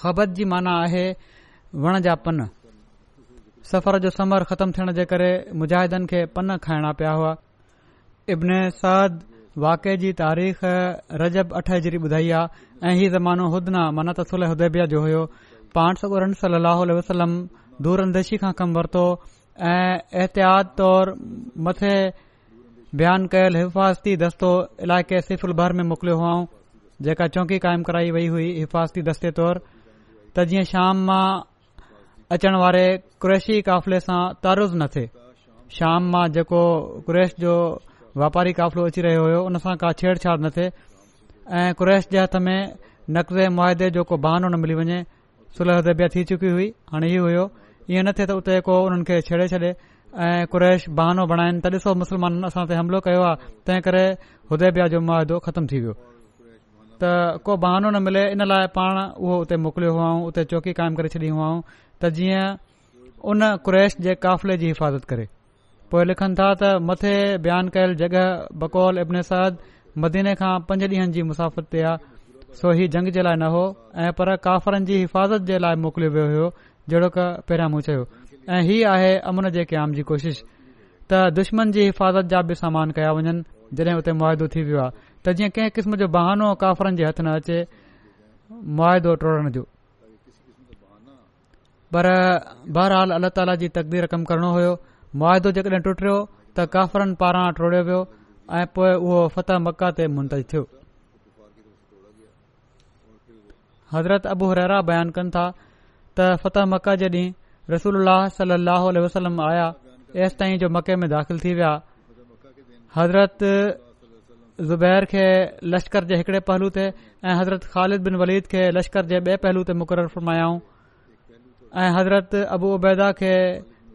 ख़बत जी माना आहे वण जा पन सफ़र जो समर ख़तम थियण जे करे मुजाहिदनि खे पन खाइणा पिया हुआ इब्न साद वाके जी तारीख़ रजब अठ जहिड़ी ॿुधाई आहे ऐं हीउ ज़मानो हुदना माना तसुल हुदेबिया जो हुयो पाण सौ صلی اللہ علیہ وسلم دور खां कमु वरितो ऐं एहतियात तौरु मथे बयानु कयलु हिफ़ाज़ती दस्तो इलाइक़े सिफिल भर में मोकिलियो हुओ जेका चौकी क़ाइमु कराई वई हुई हिफ़ाज़ती दस्ते तौरु त जीअं शाम मां अचण वारे क़्रैशी काफ़िले सां तारुज़ न थिए शाम मां जेको क्रैश जो वापारी क़ाफ़िलो अची रहियो हो उन सां का छेड़ाड़ न थिए ऐं क्रैश जे हथ में नक़्दे मुआदे जो को बहानो न मिली वञे सुलह उदेबिया थी चुकी हुई हाणे इहो हुयो ईअं न थिए त उते को उन्हनि खे छेड़े छॾे ऐं क़ुरैश बहानो बणाइनि त ॾिसो मुसलमाननि असां ते हमिलो कयो आहे तंहिं करे उदेबिया जो मुआदो ख़तम थी वियो त को बहानो न मिले इन लाइ पाण उहो उते मोकिलियो हुओ उते चौकी क़ाइमु करे छॾियूं हुआऊं त जीअं उन कुरैश जे काफ़िले जी हिफ़ाज़त करे पोइ लिखनि था त मथे बयानु कयल जगह बकौल इब्न साद मदीने खां पंज ॾींहनि जी मुसाफ़त ते आहे सो ही जंग जे लाइ न हो ऐं पर काफ़रनि जी हिफ़ाज़त जे लाइ मोकिलियो वियो हो जहिड़ो कहरियां मूं चयो ऐं हीउ आहे अमन जे क़याम जी कोशिश त दुश्मन जी हिफ़ाज़त जा बि सामान कया वञनि जॾहिं हुते मुआदो थी वियो आहे त जीअं कंहिं किस्म जो बहानो काफ़रनि जे हथ न अचे मुआदो टोड़ण जो पर बहरहाल अल्ला ताला जी तकदीर रक़म करणो हो मुआदो जेकॾहिं टुटरयो त काफ़रन पारां टोड़ियो वियो ऐं पोए उहो फतेह मका ते मुंतज थियो हज़रत अबू रहरा बयानु कनि था त फत मक जे ॾींहुं रसूल सलाहु वसलम आया एसि ताईं जो मके में दाख़िलु थी विया हज़रत ज़ुबैर खे लश्कर जे हिकिड़े पहलू ते ऐं हज़रत ख़ालिद बिन वलीद खे लश्कर जे ॿिए पहलू ते मुक़ररु फरमायाऊं ऐं हज़रत अबू उबैदा खे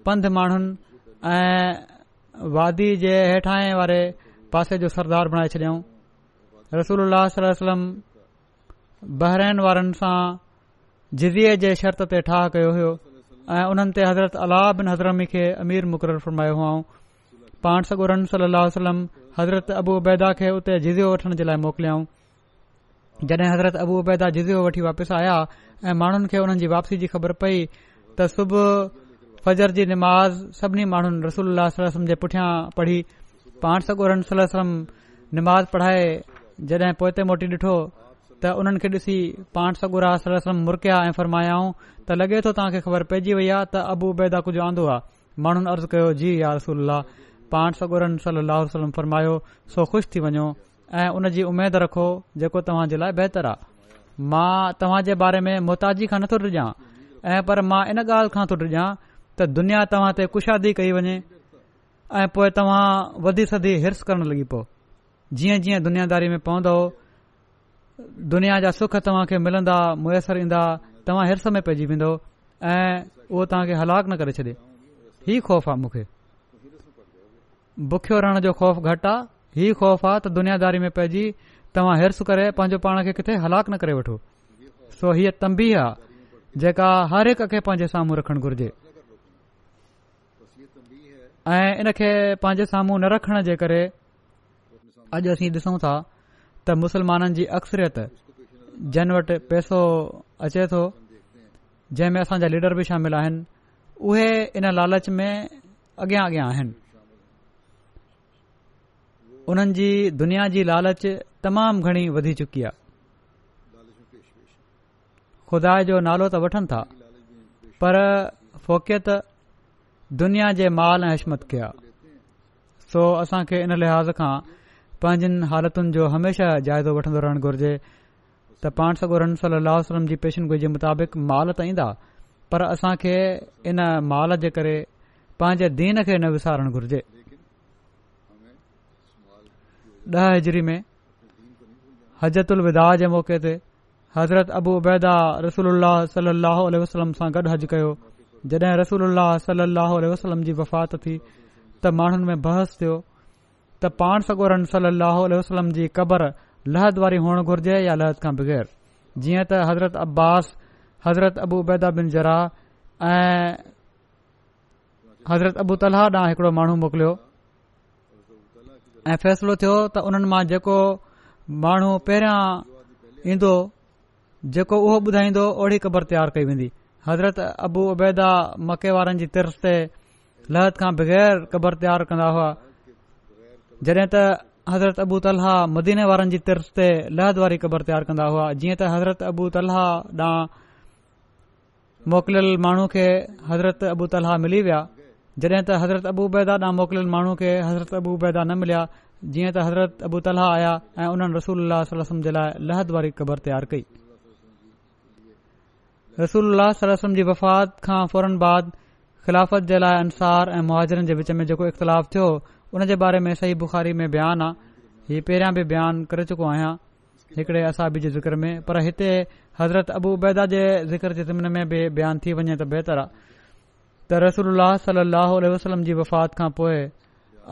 पंध माण्हुनि ऐं वादी जे हेठां वारे पासे जो सरदार बणाए छॾियाऊं रसूल वसलम बहरैन वारनि सां जिज़िए जे शर्त ते ठाह कयो हो ऐं उन्हनि ते हज़रत अलाह बिन हज़रमी खे अमीर मुक़ररु फ़रमायो हुआऊं पाणसम हज़रत अबू उबैदा खे उते जिज़ियो वठण जे लाइ मोकिलियऊं जॾहिं हज़रत अबू उबैदा जिज़ियो वठी वापसि आया ऐं माण्हुनि खे हुननि जी वापसी जी ख़बर पई त सुबुह फजर जी निमाज़ सभिनी माण्हुनि रसोल अल जे पुठियां पढ़ी पाणसु सलम नमाज़ पढ़ाए जॾहिं पोइते मोटी ॾिठो त उन्हनि खे ॾिसी पाण सॻु हा सलम मुरिया ऐं फरमायाऊं त लॻे थो तव्हां खे ख़बर पइजी वई आहे त अबू बेदा कुझु आंदो आहे माण्हुनि अर्ज़ु कयो जी या रसूल पाण सगुरनि सल वसलम फरमायो सो ख़ुशि थी वञो ऐं उनजी उमेदु रखो जेको तव्हां जे लाइ बहितरु आहे मां तव्हां जे बारे में मोहताजी खां नथो ॾिजा ऐं पर मां इन ॻाल्हि खां थो डुॼा त दुनिया तव्हां ते कुशादी कई वञे ऐं तव्हां वधी सदी हिर्स करण लॻी पियो जीअं जीअं दुनियादारी में पवंदो दुनिया जा सुख तव्हां खे मिलंदा मुयसरु ईंदा तव्हां हिर्स में पइजी वेंदो ऐं उहो तव्हां खे हलाक न करे छॾे हीउ ख़ौफ़ आहे मूंखे बुखियो रहण जो ख़ौफ़ घटि आहे हीउ ख़ौफ़ आहे त दुनियादारी में पइजी तव्हां हिर्स करे पंहिंजो पाण खे किथे हलाक न करे वठो सो हीअ तंबी आहे जेका हर हिक खे पंहिंजे साम्हूं रखण घुर्जे ऐं इन खे पंहिंजे साम्हूं न रखण जे करे अॼु असीं ॾिसूं था त मुसलमाननि जी अक्सरियत जिन वटि पैसो अचे थो जंहिं में असांजा लीडर बि शामिल आहिनि उहे इन लालच में अॻियां अॻियां आहिनि उन्हनि जी दुनिया जी लालच तमामु घणी वधी चुकी आहे खुदा जो नालो त वठनि था पर फ़ोकियत दुनिया जे माल ऐं हशमत खे आहे सो असांखे इन लिहाज़ खां पंहिंजनि हालतुनि जो हमेशा जाइज़ो वठंदो रहणु घुरिजे त पाण सगो रसू सली अहलम जी पेशनगुइ जे मुताबिक़ माल त ईंदा पर असां खे इन माल जे करे पंहिंजे दीन खे न विसारणु घुरिजे ॾह हिजरी में हजत उलविदा जे मौके ते हज़रत अबू उबैदा रसूल सलाहु वसलम सां गॾु हज कयो जॾहिं रसूल सलाहु वसलम जी वफ़ात थी त माण्हुनि में बहस थियो त पाण सगो रन सली असलम जी क़बर लहद वारी हुअण घुर्जे या लहद खां बग़ैर जीअं त हज़रत अब्बास हज़रत अबू अबैदा बिन जरा ऐं हज़रत अबू तलाह ॾांहुं हिकिड़ो माण्हू मोकिलियो ऐं फ़ैसिलो थियो त उन्हनि मां जेको माण्हू पहिरियां ईंदो जेको उहो ॿुधाईंदो ओड़ी क़बर तयारु कई वेंदी हज़रत अबू उबैदा मके वारनि जी तिरस ते लहद खां बग़ैर क़बर तयार कंदा हुआ जॾहिं त हज़रत अबू तलह मदीने वारनि जी तिरस ते लहद वारी क़बर तयारु कंदा हुआ जीअं त हज़रत अबू तलह ॾां मोकिलियल माण्हू खे हज़रत अबू तलह मिली विया जॾहिं त हज़रत अबू बैदा ॾांहुं मोकिलियल माण्हू खे हज़रत अबू बैदा न मिलिया जीअं त हज़रत अबू तलह आया ऐं उन्हनि रसूल अल्लाहसम जे लाइ लहद वारी क़बर तयार कई रसूल अल्लाहम जी वफ़ात खां फौरन बाद ख़िलाफ़त जे लाइ अंसार ऐं मुहाजरनि जे विच में जेको इख़्तिलाफ़ थियो उन जे बारे में सही बुख़ारी में बयान आहे हीउ पहिरियां बि बयानु करे चुको आहियां हिकड़े असाबी जे ज़िकर में पर हिते हज़रत अबूबैदा जे ज़िक्र जे ज़िमने में बि बयानु थी वञे त बहितर आहे त रसोल्ल सलाहु वसलम जी वफ़ात खां पोइ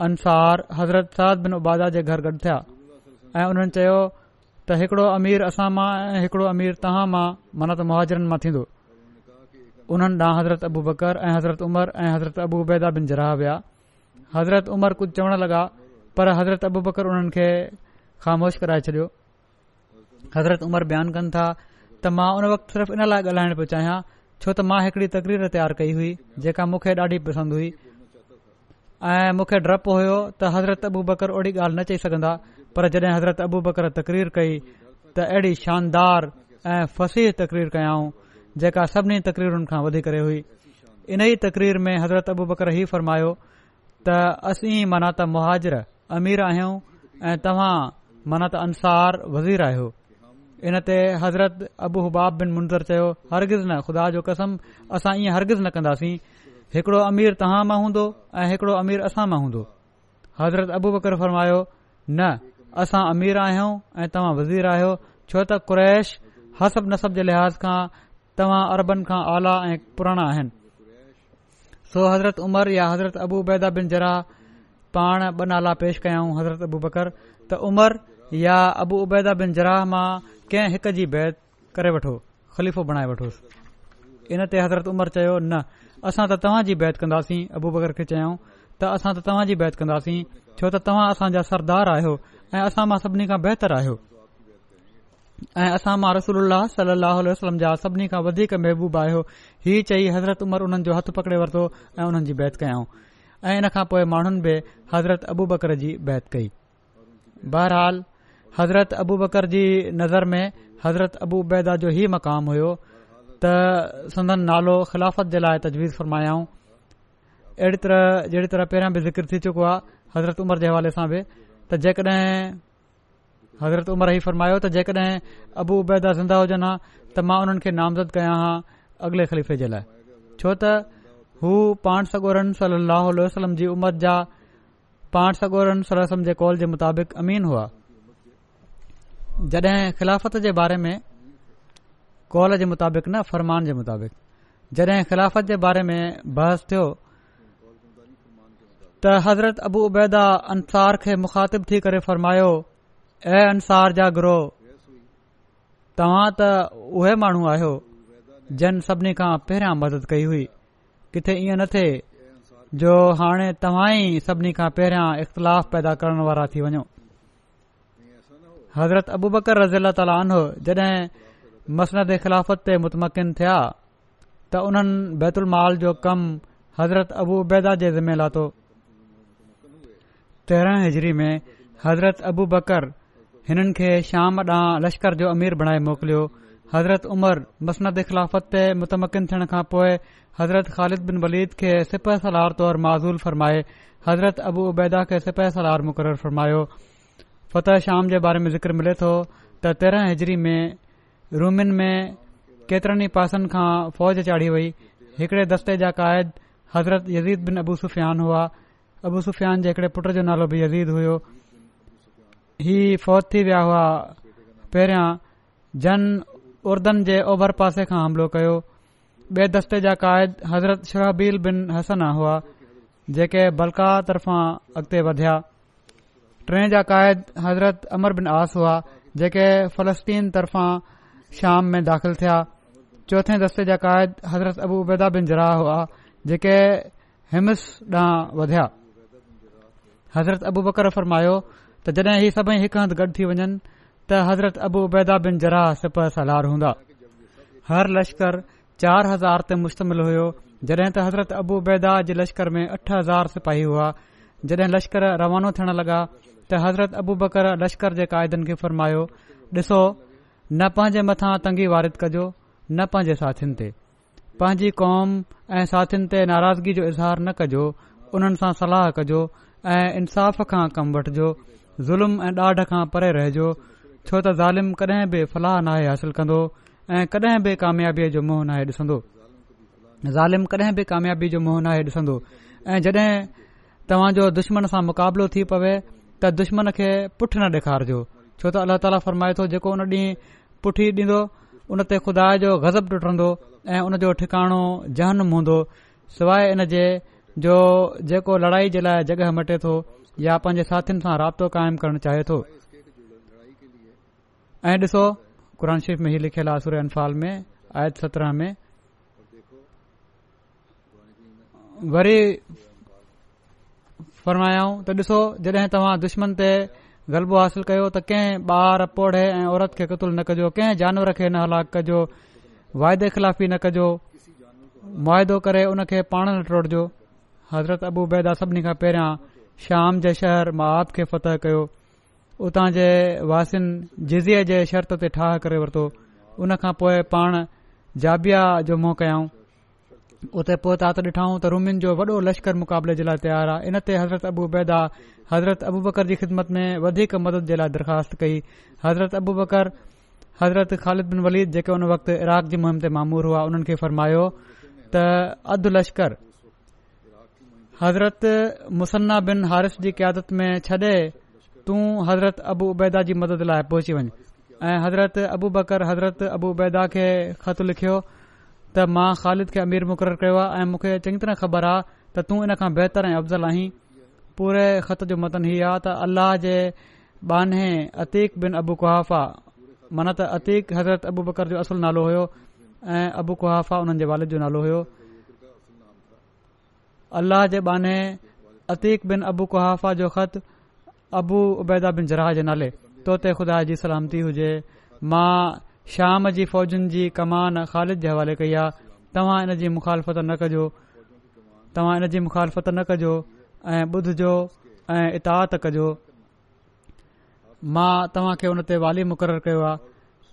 अंसार हज़रत साद बिन उबैदा जे घरु गॾु थिया ऐं उन्हनि चयो त हिकड़ो अमीर असां मां ऐं हिकड़ो अमीर तव्हां मां माना त मुहाजरनि मां थींदो उन्हनि ॾांहुं हज़रत अबू बकर ऐं हज़रत उमर ऐं हज़रत अबू बबैदा बिन जराह विया हज़रत उमर कुझु चवणु लॻा पर हज़रत अबू बकर उन्हनि खे ख़ामोश कराए छॾियो हज़रत उमर बयानु कनि था त मां उन वक़्तु सिर्फ़ु इन लाइ ॻाल्हाइण पियो चाहियां छो त मां हिकड़ी तकरीर तयार कई हुई जेका मूंखे ॾाढी पसंदि हुई ऐं मूंखे डपु हुयो त हज़रत अबू बकर ओड़ी ॻाल्हि न चई सघंदा पर जॾहिं हज़रत अबू बकर तक़रीर कई त अहिड़ी शानदार ऐं फ़सीह तकरीर कयाऊं जेका सभिनी तकरीरुनि खां वधी करे हुई इन ई तक़रीर में हज़रत अबू बकर ई फ़रमायो त असीं माना त मुहाजर अमीर आहियूं ऐं तव्हां माना त अंसार वज़ीर आहियो इन ते हज़रत अबू हुबाब बिन मुंज़र चयो हरगिज़ न ख़ुदा जो कसम असां ईअं हरगिज़ न कंदासीं हिकिड़ो अमीर तव्हां मां हूंदो ऐं हिकिड़ो अमीर असां मां हूंदो हज़रत अबू बकर फ़र्मायो न असां अमीर आहियूं ऐं तव्हां वज़ीर आहियो छो त कुरैश हसब नसब जे लिहाज़ खां तव्हां अरबनि खां आला ऐं पुराणा आहिनि सो हज़रत उमर या हज़रत अबू बैदा बिन जरा पाण ब नाला पेश कयाऊं हज़रत अबू बकर त या अबू उबैदा बिन जराह मां कंहिं हिक जी बैत करे वठो ख़लीफ़ो बणाए वठोसि इन ते हज़रत उमर चयो न असां त तव्हां बैत कंदासीं अबू बकर खे चयाऊं त असां त तव्हां बैत कंदासीं छो त तव्हां असांजा सरदार आहियो ऐं असां मां सभिनी खां बहितर आहियो ऐं असां मां रसूल सलाहु वसलम जा सभिनी खां वधीक महबूबु आयो हीअ चई हज़रत उमर उन्हनि जो हथ पकड़े वरितो ऐं हुननि जी बैत कयाऊं ऐं इन खां पोइ माण्हुनि बि हज़रत अबू बकर जी बैत कई बहरहाल हज़रत अबू बकर जी नज़र में हज़रत अबू उबैदा जो ही मक़ाम हुयो त सदन नालो ख़िलाफ़त जे लाइ तजवीज़ फरमायाऊं अहिड़ी तरह जहिड़ी तरह पहिरियां बि ज़िक्र थी चुको आहे हज़रत उमर जे हवाले सां बि त जेकॾहिं हज़रत उमर ही फरमायो त जेकॾहिं अबू उबैदा ज़िंदा हुजनि हा त मां उन्हनि खे नामज़दु कया हा अॻिले ख़लीफ़े जे लाइ छो त हू पाण सगोरन सलम जी उमर जा पाण सागोर जे कौल जे मुताबिक़ अमीन हुआ जड॒हिं ख़िलाफ़त जे बारे में कौल जे मुताबिक़ न फ़रमान जे मुताबिक जड॒हिं ख़िलाफ़त जे बारे में बहस थियो त हज़रत अबू उबैदा अंसार खे मुख़ातिबु थी करे फ़रमायो ऐं अंसार जा ग्रोह तव्हां त उहे माण्हू आहियो जन सभिनी खां पहिरियां मदद कई हुई किथे इएं न थिए जो हाणे तव्हां ई सभिनी खां पहिरियां इख़्तिलाफ़ पैदा करण वारा थी वञो हज़रत अबू बकर रज़ी अला तालो जॾहिं मसनत ख़िलाफ़त ते मुतमकिन थिया त उन्हनि बैतलमाल जो कमु हज़रत अबूबैदा जे ज़िमे लाथो तेरहं हिजरी में हज़रत अबू बकर हिननि खे शाम ॾांहुं लश्कर जो अमीर बणाए मोकिलियो हज़रत उमर मसनद ख़िलाफ़त ते मुतमकिन थियण खां पोइ हज़रत ख़ालिद बिन वलीद खे सिपह सलार तौरु माज़ूल फ़रमाए हज़रत अबू उबैदा खे सिपह सलार मुक़ररु फ़रमायो फतह शाम जे बारे में ज़िक्र मिले थो त तेरहां हिजरी में रूमिन में केतरनि पासनि खां फ़ौज चाढ़ी वई हिकड़े दस्ते जा क़ाइद हज़रत यज़ीद बिन अबू सुफ़ियान हुआ अबू सुफ़ियान जे हिकड़े पुट जो नालो बि यज़ीद हुयो ही फौत थी विया हुआ पहिरियां जन उरदन जे ओभर पासे खां हमिलो कयो ॿिए दस्ते जा क़ाइद हज़रत शहाबील बिन हसना हुआ जेके बलका तरफ़ां अॻिते वधिया टे जा क़ाइद हज़रत अमर बिन आस हुआ जेके फ़लसतीन तरफ़ां शाम में दाख़िल थिया चोथे दस्ते जा क़ाइद हज़रत अबू उबैदा बिन जराह हुआ जेके हिमस ॾांहुं वधिया हज़रत अबू बकर फरमायो त जॾहिं हीउ सभई हिकु हंध गॾु थी वञनि त हज़रत अबू उबैदा बिन जरा सिप सलार हूंदा हर लश्कर चार हज़ार ते मुश्तमिल हुयो जॾहिं त हज़रत अबू उबैदा जे लश्कर में अठ हज़ार सिपाही हुआ जॾहिं लश्कर रवानो थियण लॻा त हज़रत अबू बकर लश्कर जे क़ाइदनि खे फ़रमायो ॾिसो न पंहिंजे मथां तंगी वारिद कजो न पंहिंजे साथीन ते पंहिंजी कौम ऐं साथीन ते नाराज़गी जो इज़हार न कजो उन्हनि सां सलाह कजो ऐं इंसाफ़ खां कम वठिजो ज़ुल्म ऐं ॾाढ खां परे रहिजो छो त ज़ालिम कॾहिं बि फलाह नाहे हासिल कन्दो ऐं कॾहिं बि कामयाबीअ जो मुंहं नाहे ॾिसंदो ज़ालिम कडहिं बि कामयाबी जो मुंहं नाहे डि॒संदो ऐं जड॒हिं तव्हां दुश्मन सां मुक़ाबिलो थी पवे त दुश्मन खे पुठि न डे॒खारजो छो त अल्लाह ताला फ़रमाए थो जेको उन डींहुं पुठी ॾींदो उन ते खुदा जो गज़ब टुटंदो ऐं उनजो ठिकाणो जहनमु हूंदो सवाइ इन जे जो जेको लड़ाई जे लाइ जगहि मटे थो या पंहिंजे साथीनि सां राब्तो क़ाइमु करणु चाहे थो ऐं ॾिसो क़ुर शिफ़ में लिखियलु आहे वरी फरमायाऊं त ॾिसो जॾहिं तव्हां दुश्मन ते ग़लबो हासिल कयो त कंहिं ॿार पौढ़े ऐं औरत खे क़तुल न कजो कंहिं जानवर खे न हलाक कजो वाइदे ख़िलाफ़ी न कजो मुआदो करे उन खे पाण न टोड़जो हज़रत अबू बेदा सभिनी खां पहिरियां शाम जे शहर माप बप खे फतह कयो उतां जे वासिनि जिज़े जे शर्त ते ठाह करे वरितो उन खां पोइ पाण जाबिया जो मुंहुं कयाऊं उते पोइ ता त ॾिठऊं त रूमियुनि जो वॾो लश्कर मुक़ाबले जे लाइ तयारु आहे इन ते हज़रत बैदा हज़रत अबू बकर जी ख़िदमत में वधीक मदद जे लाइ दरख़्वास्त कई हज़रत अबू बकर हज़रत ख़ालिद बिन वलीद जेके उन वक़्तु इराक़ जी मुहिम ते मामूर हुआ उन्हनि खे फरमायो त अधु लश्कर हज़रत मुसन्ना बिन हारिस जी क्यादत में छॾे तूं हज़रत अबू उबैदा जी मदद लाइ पहुची वञु ऐं हज़रत अबू बकर हज़रत अबू उबैदा खे ख़तु लिखियो त मां ख़ालिद खे अमीर मुक़ररु कयो आहे ऐं मूंखे चङी तरह ख़बर आहे त तूं हिन खां बहितर ऐं अफ़ज़ल आहीं पूरे ख़त जो मतन हीअ आहे त अल्लाह जे बान्हे अतीक बिन अबू कुहाफ़ा माना त अतीक हज़रत अबू बकर जो असुलु नालो हुयो ऐं अबू कुहाफ़ा उन्हनि जे वालिद जो नालो हुयो अल्लाह जे बाने अतीक बिन अबू कुहाफ़ा जो ख़त अबू उबैदा बिन जराह जे नाले तोते ख़ुदा जी सलामती हुजे मां शाम जी फ़ौजनि जी कमान ख़ालिद जे हवाले कई आहे तव्हां इनजी तव्हां इनजी मुखालफ़त न कजो ऐं ॿुधजो ऐं इता त कजो मां तव्हां खे उन ते वाली मुक़ररु कयो आहे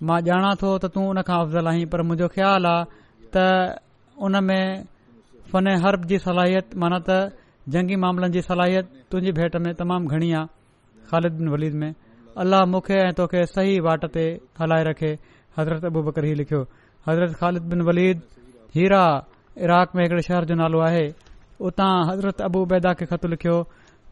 मां ॼाणा थो त तूं उन खां अफ़ज़ल आहीं पर मुंहिंजो ख़्यालु आहे त उन में हुनजे हर्ब जी सलाहियत माना त जंगी मामलनि जी सलाहियत तुंहिंजी भेट में तमामु घणी आहे ख़ालिद बिन वलीद में अल्लाह मूंखे ऐं तोखे सही वाट ते हलाए रखे हज़रत अबू बकर ही लिखियो हज़रत ख़ालिद बिन वलीद हीरा इराक में हिकड़े शहर जो नालो आहे उतां हज़रत अबू बैदा खे ख़त लिखियो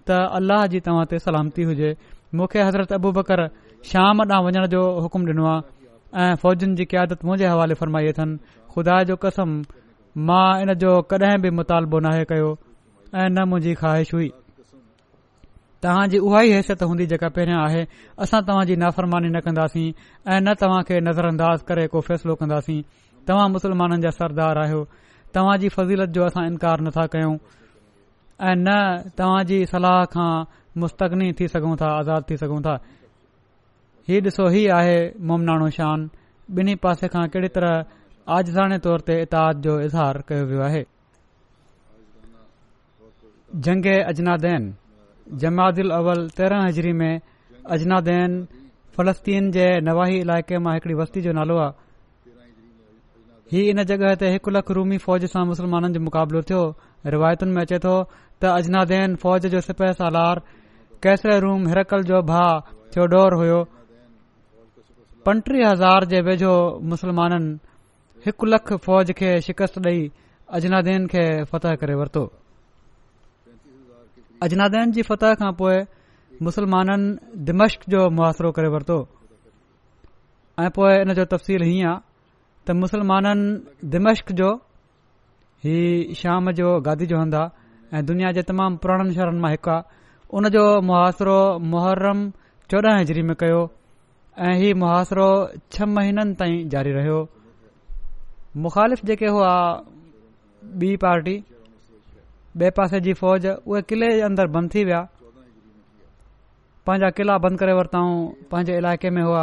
त अल्लाह जी तव्हां ते सलामती हुजे मूंखे हज़रत अबू बकर शाम ॾांहुं वञण जो हुकुम ॾिनो आहे ऐं फौजन जी क्यादत मुंहिंजे हवाले फरमाई अथनि खुदा जो कसम मां इन जो कॾहिं बि मुतालबो नाहे कयो ऐं न मुंहिंजी ख़्वाहिश हुई तव्हां जी उहा ई हैसियत हूंदी जेका पहिरियां आहे असां तव्हां नाफ़रमानी न कंदासीं ऐं न तव्हां खे नज़रअंदाज़ अंदाज़ करे को फ़ैसिलो कंदासीं तव्हां मुसलमाननि जा सरदार आहियो तव्हां जी फज़ीलत जो असां इनकार नथा कयूं ऐं न तव्हां सलाह खां मुस्तगनी थी सघूं था आज़ाद थी सघूं था ही डि॒सो हीउ आहे मुमनाणो शान ॿिन्ही पासे खां कहिड़ी तरह आज़ाणे तौर ते इताद जो इज़हार कयो वियो आहे जंगे अजनादैन अवल तेरहं हज़री में अजनादैन फ़लस्तीन जे नवाही इलाइक़े मां हिकड़ी वस्ती जो नालो आहे हीअ इन जॻह ते हिकु लख रूमी फ़ौज सां मुसलमाननि जो मुक़ाबिलो थियो रिवायतुनि में अचे थो त अजनदैन फ़ौज जो सिपे सालार कैसरूम हिरकल जो भाउ थियो हुयो पंटीह हज़ार जे वेझो मुसलमाननि हिकु लख फ़ौज खे शिकस्त ॾेई अजनादैन खे फतह करे वरितो अजनादेन जी फतह खां पोइ मुसलमाननि दिमश्क जो मुहासिरो करे वरितो ऐं पोए इन जो तफ़सील हीअं आहे त मुसलमाननि दिमश्क जो ही शाम जो गादी जो हंधु आहे ऐं दुनिया जे तमामु पुराणनि शहरनि मां हिकु आहे उन जो मुहासिरो मुहर्रम चोडह हज़री में कयो ऐं हीउ मुहासिरो छह महीननि ताईं जारी रहियो मुखालिफ़ जेके हुआ ॿी पार्टी ॿिए पासे जी फौज उहे किले जे अंदरि बंदि थी विया पंहिंजा किला बंदि करे वरिताऊं पंहिंजे इलाइक़े में हुआ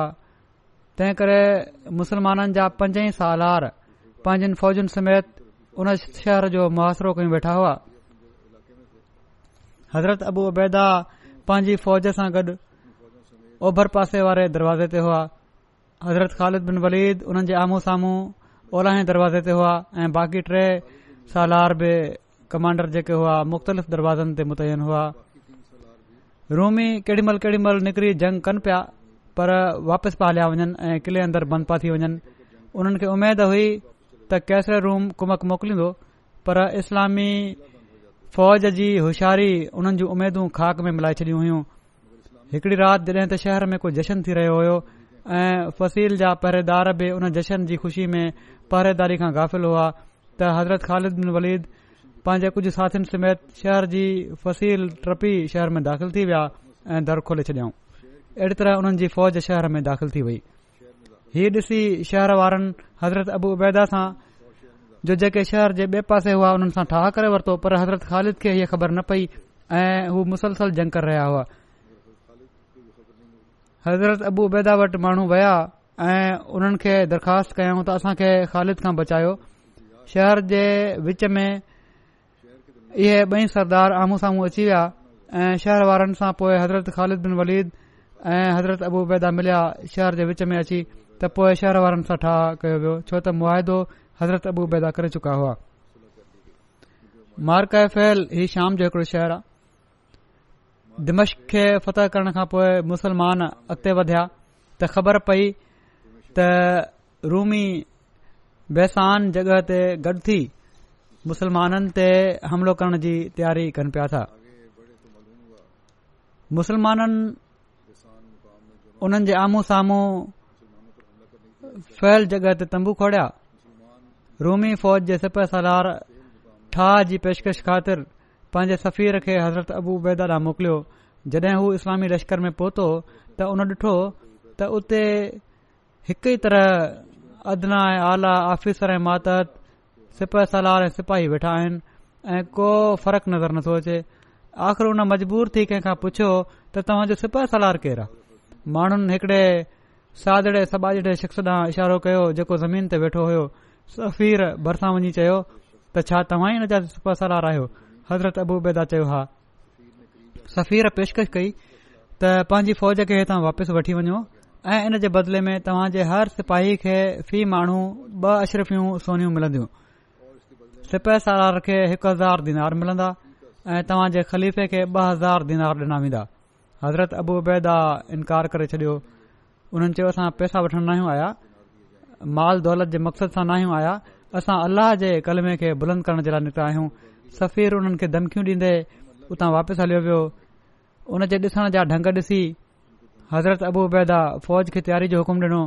तंहिं करे मुसलमाननि जा पंज ई सालार पांजनि फ़ौजनि समेत उन शहर जो मुआासिरो कयूं वेठा हुआ हज़रत अबू अबैदा पंहिंजी फ़ौज सां गॾु ओभर पासे वारे दरवाज़े ते हुआ हज़रत ख़ालिद बिन वलीद उन्हनि जे आम्ह साम्हूं ओला दरवाज़े ते हुआ ऐं बाक़ी टे सालार बि कमांडर जेके हुआ मुख़्तलिफ़ दरवाज़नि ते मुतयन हुआ रूमी केॾीमहिल केॾी महिल निकिरी जंग कनि पिया पर वापसि पा हलिया वञनि ऐं किले अंदरु बंदि पिया थी वञनि उन्हनि खे उमेद हुई त केसर रूम कुमक मोकिलींदो पर इस्लामी फ़ौज जी होशियारी हुननि जूं उमेदूं खाक में मिलाए छॾियूं हुयूं हिकड़ी राति जॾहिं त शहर में को जशन थी रहियो हो ऐं फसील जा पहिरेदार बि उन जशन जी ख़ुशी में पहरेदारी खां गाफ़िल हुआ त हज़रत ख़ालिद बिन वलीद पंहिंजे कुझ साथियुनि समेत शहर जी फसील ट्रपी शहर में दाख़िल थी विया ऐं दर खोले छॾियऊं अहिड़ी तरह हुननि जी फौज शहर में दाख़िल थी वई ही ॾिसी शहर वारनि हज़रत अबू उबैदा सां जो जेके शहर जे ॿिए पासे हुआ हुननि सां ठाह करे वरितो पर हज़रत ख़ालिद खे हीअ ख़बर न पई ऐं हू मुसलसल जंकर रहिया हुआ हज़रत अबू उबैदा वटि माण्हू विया ऐं उन्हनि खे दरख़्वास्त कयऊं त असां खे ख़ालिद खां बचायो शहर जे विच में इहे बई सरदार आम्ह साम्हूं अची विया ऐं शहर वारनि सां पोए हज़रत ख़ालिद बिन वलीद ऐं हज़रत अबू बैदा मिलिया शहर जे विच में अची त पोए शहर वारनि सां ठाह कयो वियो छो त मुआदो हज़रत अबू बैदा करे चुका हुआ मार्कफैल ही शाम जो हिकड़ो शहर आहे दिमश खे फतेह करण खां पोइ मुस्लमान अगि॒ वधिया त ख़बर पई त रूमी बहसान जॻह ते गॾु थी मुसलमाननि ते हमिलो करण जी तयारी कनि पिया था मुसलमाननि उन्हनि जे आम्हूं साम्हूं फहिल जॻहि ते तंबू खोड़िया रूमी फ़ौज जे सिप सलार ठाह जी पेशकश ख़ातिर पंहिंजे सफ़ीर खे हज़रत अबू बैदा लाइ मोकिलियो जॾहिं हू इस्लामी लश्कर में पहुतो त उन ॾिठो त उते हिकु ई तरह अदना ऐं आला आफ़िसर ऐं मातहत सिपाह सलार ऐं सिपाही वेठा आहिनि ऐं को फ़र्क़ु नज़र नथो अचे आख़िर उन मजबूर थी कंहिं खां पुछियो त तव्हां जो सिपाह सलार केरु आहे माण्हुनि हिकड़े सादड़े सबाजड़े शख़्सां इशारो कयो जेको ज़मीन ते वेठो हुयो सफ़ीर भरिसां वञी चयो त छा तव्हां ई हिन जा सिपाह सलार आहियो हज़रत अबू बेदा चयो हा सफ़ीर पेशकश कई त पंहिंजी फ़ौज खे हितां वापसि वठी वञो ऐं इन जे बदिले में तव्हांजे हर सिपाही खे फी माण्हू ब अशरफ़ियूं सोनियूं मिलंदियूं सिपह सालार खे हिक हज़ार दीनार मिलंदा ऐं तव्हां जे ख़लीफ़े खे ब हज़ार दीनार ॾिना वेंदा हज़रत अबू बबैदा इनकार करे छॾियो हुननि चयो असां पैसा वठण नाहियूं आया माल दौलत जे मक़सद सां नाहियूं आया असां अल्लाह जे कलमे खे बुलंद करण जे लाइ निकिता आहियूं सफ़ीर हुननि खे धमकियूं ॾींदे उतां वापसि हलियो वियो उनजे ॾिसण जा ढंग ॾिसी हज़रत अबू उबैदा फौज खे तयारी जो हुकम ॾिनो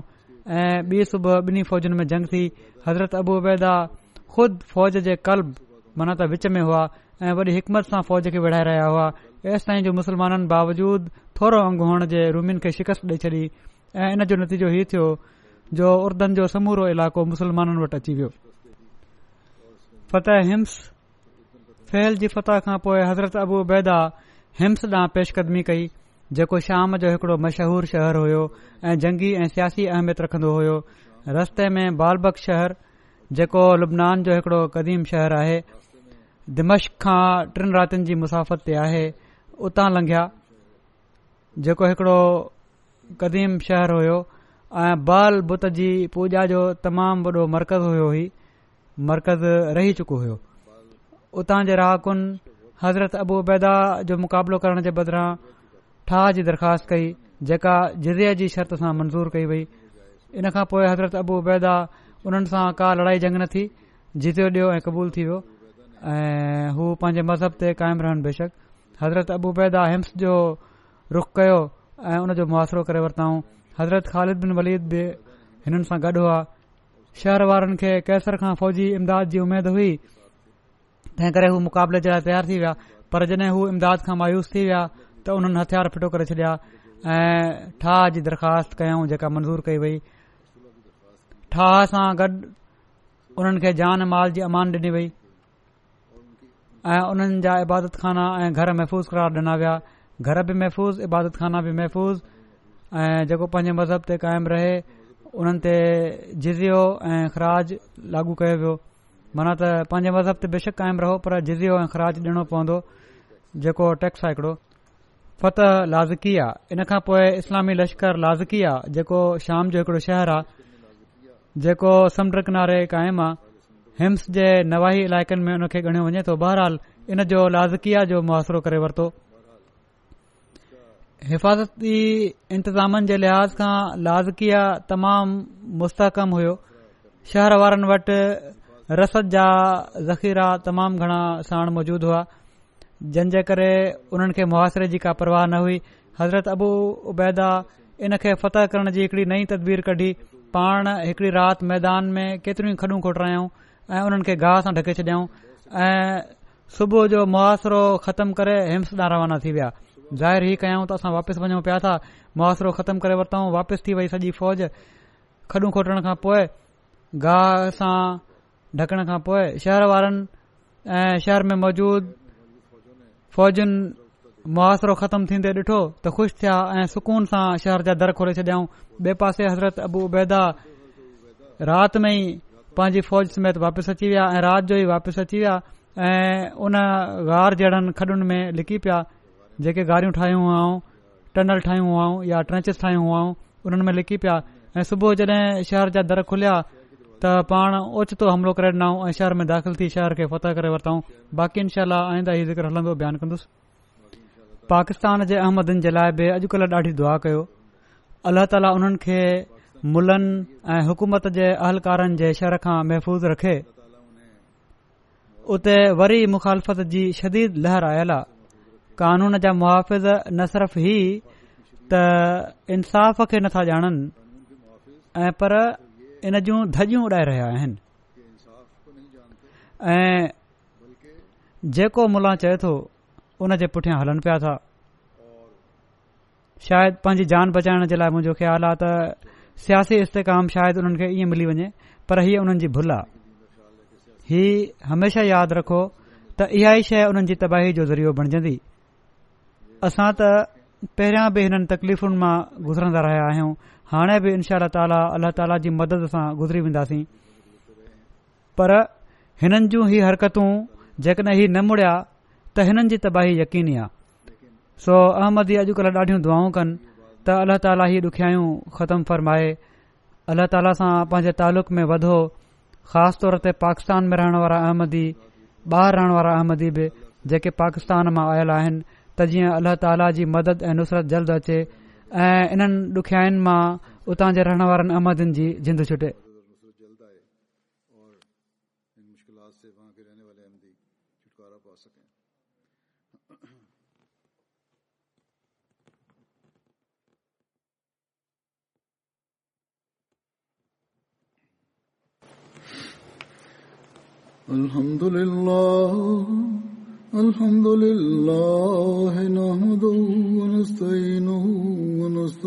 ऐं ॿी सुबुह ॿिन्ही फौजुनि में जंग थी हज़रत अबू उबैदा ख़ुदि फ़ौज जे कल्ब माना त विच में हुआ ऐं वॾी हिकमत सां फ़ौज खे विढ़ाए रहिया हुआ ऐसि ताईं जो मुसलमाननि बावजूद थोरो अंगु हुअण जे रूमियुनि खे शिकस्त ॾेई छॾी ऐं इन जो नतीजो इहे थियो जो उर्दन जो समूरो इलाक़ो मुस्लमाननि वटि अची वियो फ़तेह हिम्स फेल जी फतेह खां पोइ हज़रत अबू उबैदा हिम्स ॾांहुं पेशकदमी कई जेको शाम जो हिकड़ो मशहूर शहरु हुयो ऐं जंगी ऐं सियासी अहमियत रखंदो होयो रस्ते में बालब शहर जेको लुबनान जो हिकड़ो क़दीम शहरु आहे दिमश खां ट रातिनि जी मुसाफ़त ते आहे उतां लंघया जेको हिकड़ो क़दीम शहर हुयो ऐं बाल बुत जी पूॼा जो तमामु वॾो मर्कज़ हुयो ई मरकज़ रही चुको हुयो उतां जे राकुनि हज़रत अबूबैदा जो मुक़ाबिलो करण जे बदिरां ठाह जी दरख़्वास्त कई जेका जिज़े जी शर्त सां मंज़ूर कई वई इन खां पोइ हज़रत अबूबेदा उन्हनि सां का लड़ाई जंग न थी जिज़ियो ॾियो ऐं क़बूल थी वियो ऐं हू पंहिंजे मज़हब ते क़ाइमु रहनि बेशक हज़रत अबू उबैदा हिम्स जो रुख कयो ऐं उन जो मुआसिरो करे वरिताऊं हज़रत ख़ालिद बिन वलीद बि हिननि सां गॾु हुआ शहर वारनि खे कैसर खां फ़ौजी इमदाद जी उमेदु हुई तंहिं करे हू मुक़ाबले जे लाइ तयारु थी विया पर जॾहिं हू इमदाद खां मायूस थी विया त उन्हनि हथियार फिटो करे छॾिया ऐं ठाह जी दरख़्वास्त कयऊं जेका मंज़ूर कई वई ठाह सां गॾु उन्हनि जान माल जी अमान ॾिनी वई ऐं उन्हनि जा इबादत खाना ऐं घर महफ़ूज़ करार ॾिना विया घर बि महफ़ूज़ इबादत खाना बि महफ़ूज़ ऐं जेको पंहिंजे मज़हब ते क़ाइमु रहे उन्हनि ते जिज़ियो ऐं ख़राज लागू कयो वियो माना त पंहिंजे मज़हब ते बेशक क़ाइमु रहो पर जिज़ियो ऐं ख़राज ॾिनो पवंदो जेको टैक्स आहे हिकड़ो फत लाज़िकी आहे इन खां पोइ इस्लामी लश्कर लाज़की आ जेको शाम जो हिकुड़ो शहर आहे जेको समुंड किनारे कायम आहे हिम्स जे नवाही इलाइक़नि में हुन खे ॻणियो वञे थो बहरहाल इन जो लाज़िकिया जो मुआिरो करे वरितो हिफ़ाज़ती इंतिज़ामनि जे लिहाज़ खां लाज़किया तमामु मुस्तहकम हुयो शहर वारनि वटि रसद जा ज़ख़ीरा तमामु घणा साण हुआ जंहिं जे करे उन्हनि खे मुआासिरे जी का परवावाह न हुई हज़रत अबू उबैदा इन खे फतह करण जी हिकड़ी नई तदबीर कढी पाण हिकड़ी राति मैदान में केतिरियूं ई खॾूं खोटिरायूं ऐं उन्हनि खे गाहु सां ढके छॾियऊं ऐं सुबुह जो मुआसिरो ख़तमु करे हिमस न रवाना थी विया ज़ाहिर हीउ कयूं त असां वापसि वञूं पिया था मुआसिरो ख़तमु करे वरितऊं वापसि थी वई सॼी फ़ौज खॾूं खोटण खां पोइ गाह सां ढकण खां पोइ शहर वारनि ऐं शहर में मौजूदु फ़ौजन मुआवसिरो ख़तमु थींदे ॾिठो त ख़ुशि थिया ऐं सुकून सां शहर जा दर खोले छॾियाऊं ॿिए पासे हज़रत अबू उबैदा राति में ई पंहिंजी फ़ौज समेत वापसि अची विया ऐं राति जो ई वापसि अची विया ऐं उन गार जहिड़नि खॾुनि में लिकी पिया जेके गारियूं ठाहियूं हुआऊं टनल ठाहियूं हुआऊं या ट्रैचिस ठाहियूं हुआऊं उन्हनि में लिकी पिया ऐं सुबुह जॾहिं शहर जा दर खुलिया त पाण ओचितो हमिलो करे ॾिनऊं ऐं शहर में दाख़िल थी शहर खे फतह करे वरितऊं बाक़ी इनशाला आईंदा ई ज़िक्रयानु कंदुसि पाकिस्तान जे अहमदनि जे लाइ बि अॼुकल्ह ॾाढी दुआ कयो अल्ल्ह ताला उन्हनि खे मुलनि ऐं हुकूमत जे अहलकारनि जे शहर खां महफ़ूज़ रखे उते वरी मुख़ालफ़त जी शदीद लहर आयल आहे कानून जा मुहाफ़िज़ न सिर्फ़ ई त इंसाफ़ खे नथा ॼाणनि ऐं पर इन जूं धजियूं उॾाए रहिया आहिनि ऐं जेको मुला चए थो हुन जे पुठियां हलनि पिया था शायदि पंहिंजी जान बचाइण जे लाइ मुंहिंजो ख़्याल आहे त सियासी इस्तेकाम शायदि उन्हनि खे ईअं मिली वञे पर हीअ हुननि जी भुल आहे ही हमेशा यादि रखो त इहा ई शइ हुननि जी तबाही जो ज़रियो बणजंदी असां त पहिरियां बि हिननि तकलीफ़ुनि मां गुज़रंदा रहिया आहियूं हाणे बि इनशा ताला अलाह ताला जी मदद सां गुज़री वेंदासीं पर हिननि जूं ही हरकतूं जेकॾहिं ही न मुड़िया त हिननि जी तबाही यकीनी आहे सो अहमद ई अॼुकल्ह ॾाढियूं दुआऊं कनि त अला ताला ही ॾुखियायूं ख़तमु फ़रमाए अल्ला ताला सां पंहिंजे तालुक़ में वधो ख़ासि तौर ते पाकिस्तान में रहण वारा अहमदी ॿाहिरि रहण वारा अहमदी बि जेके पाकिस्तान मां आयल आहिनि त जीअं अलाह ताला जी मदद ऐं नुसरत जल्द अचे ऐं इन्हनि ॾुखियाईनि मां उतां जे रहण वारनि आमदन जी जिंद छुटे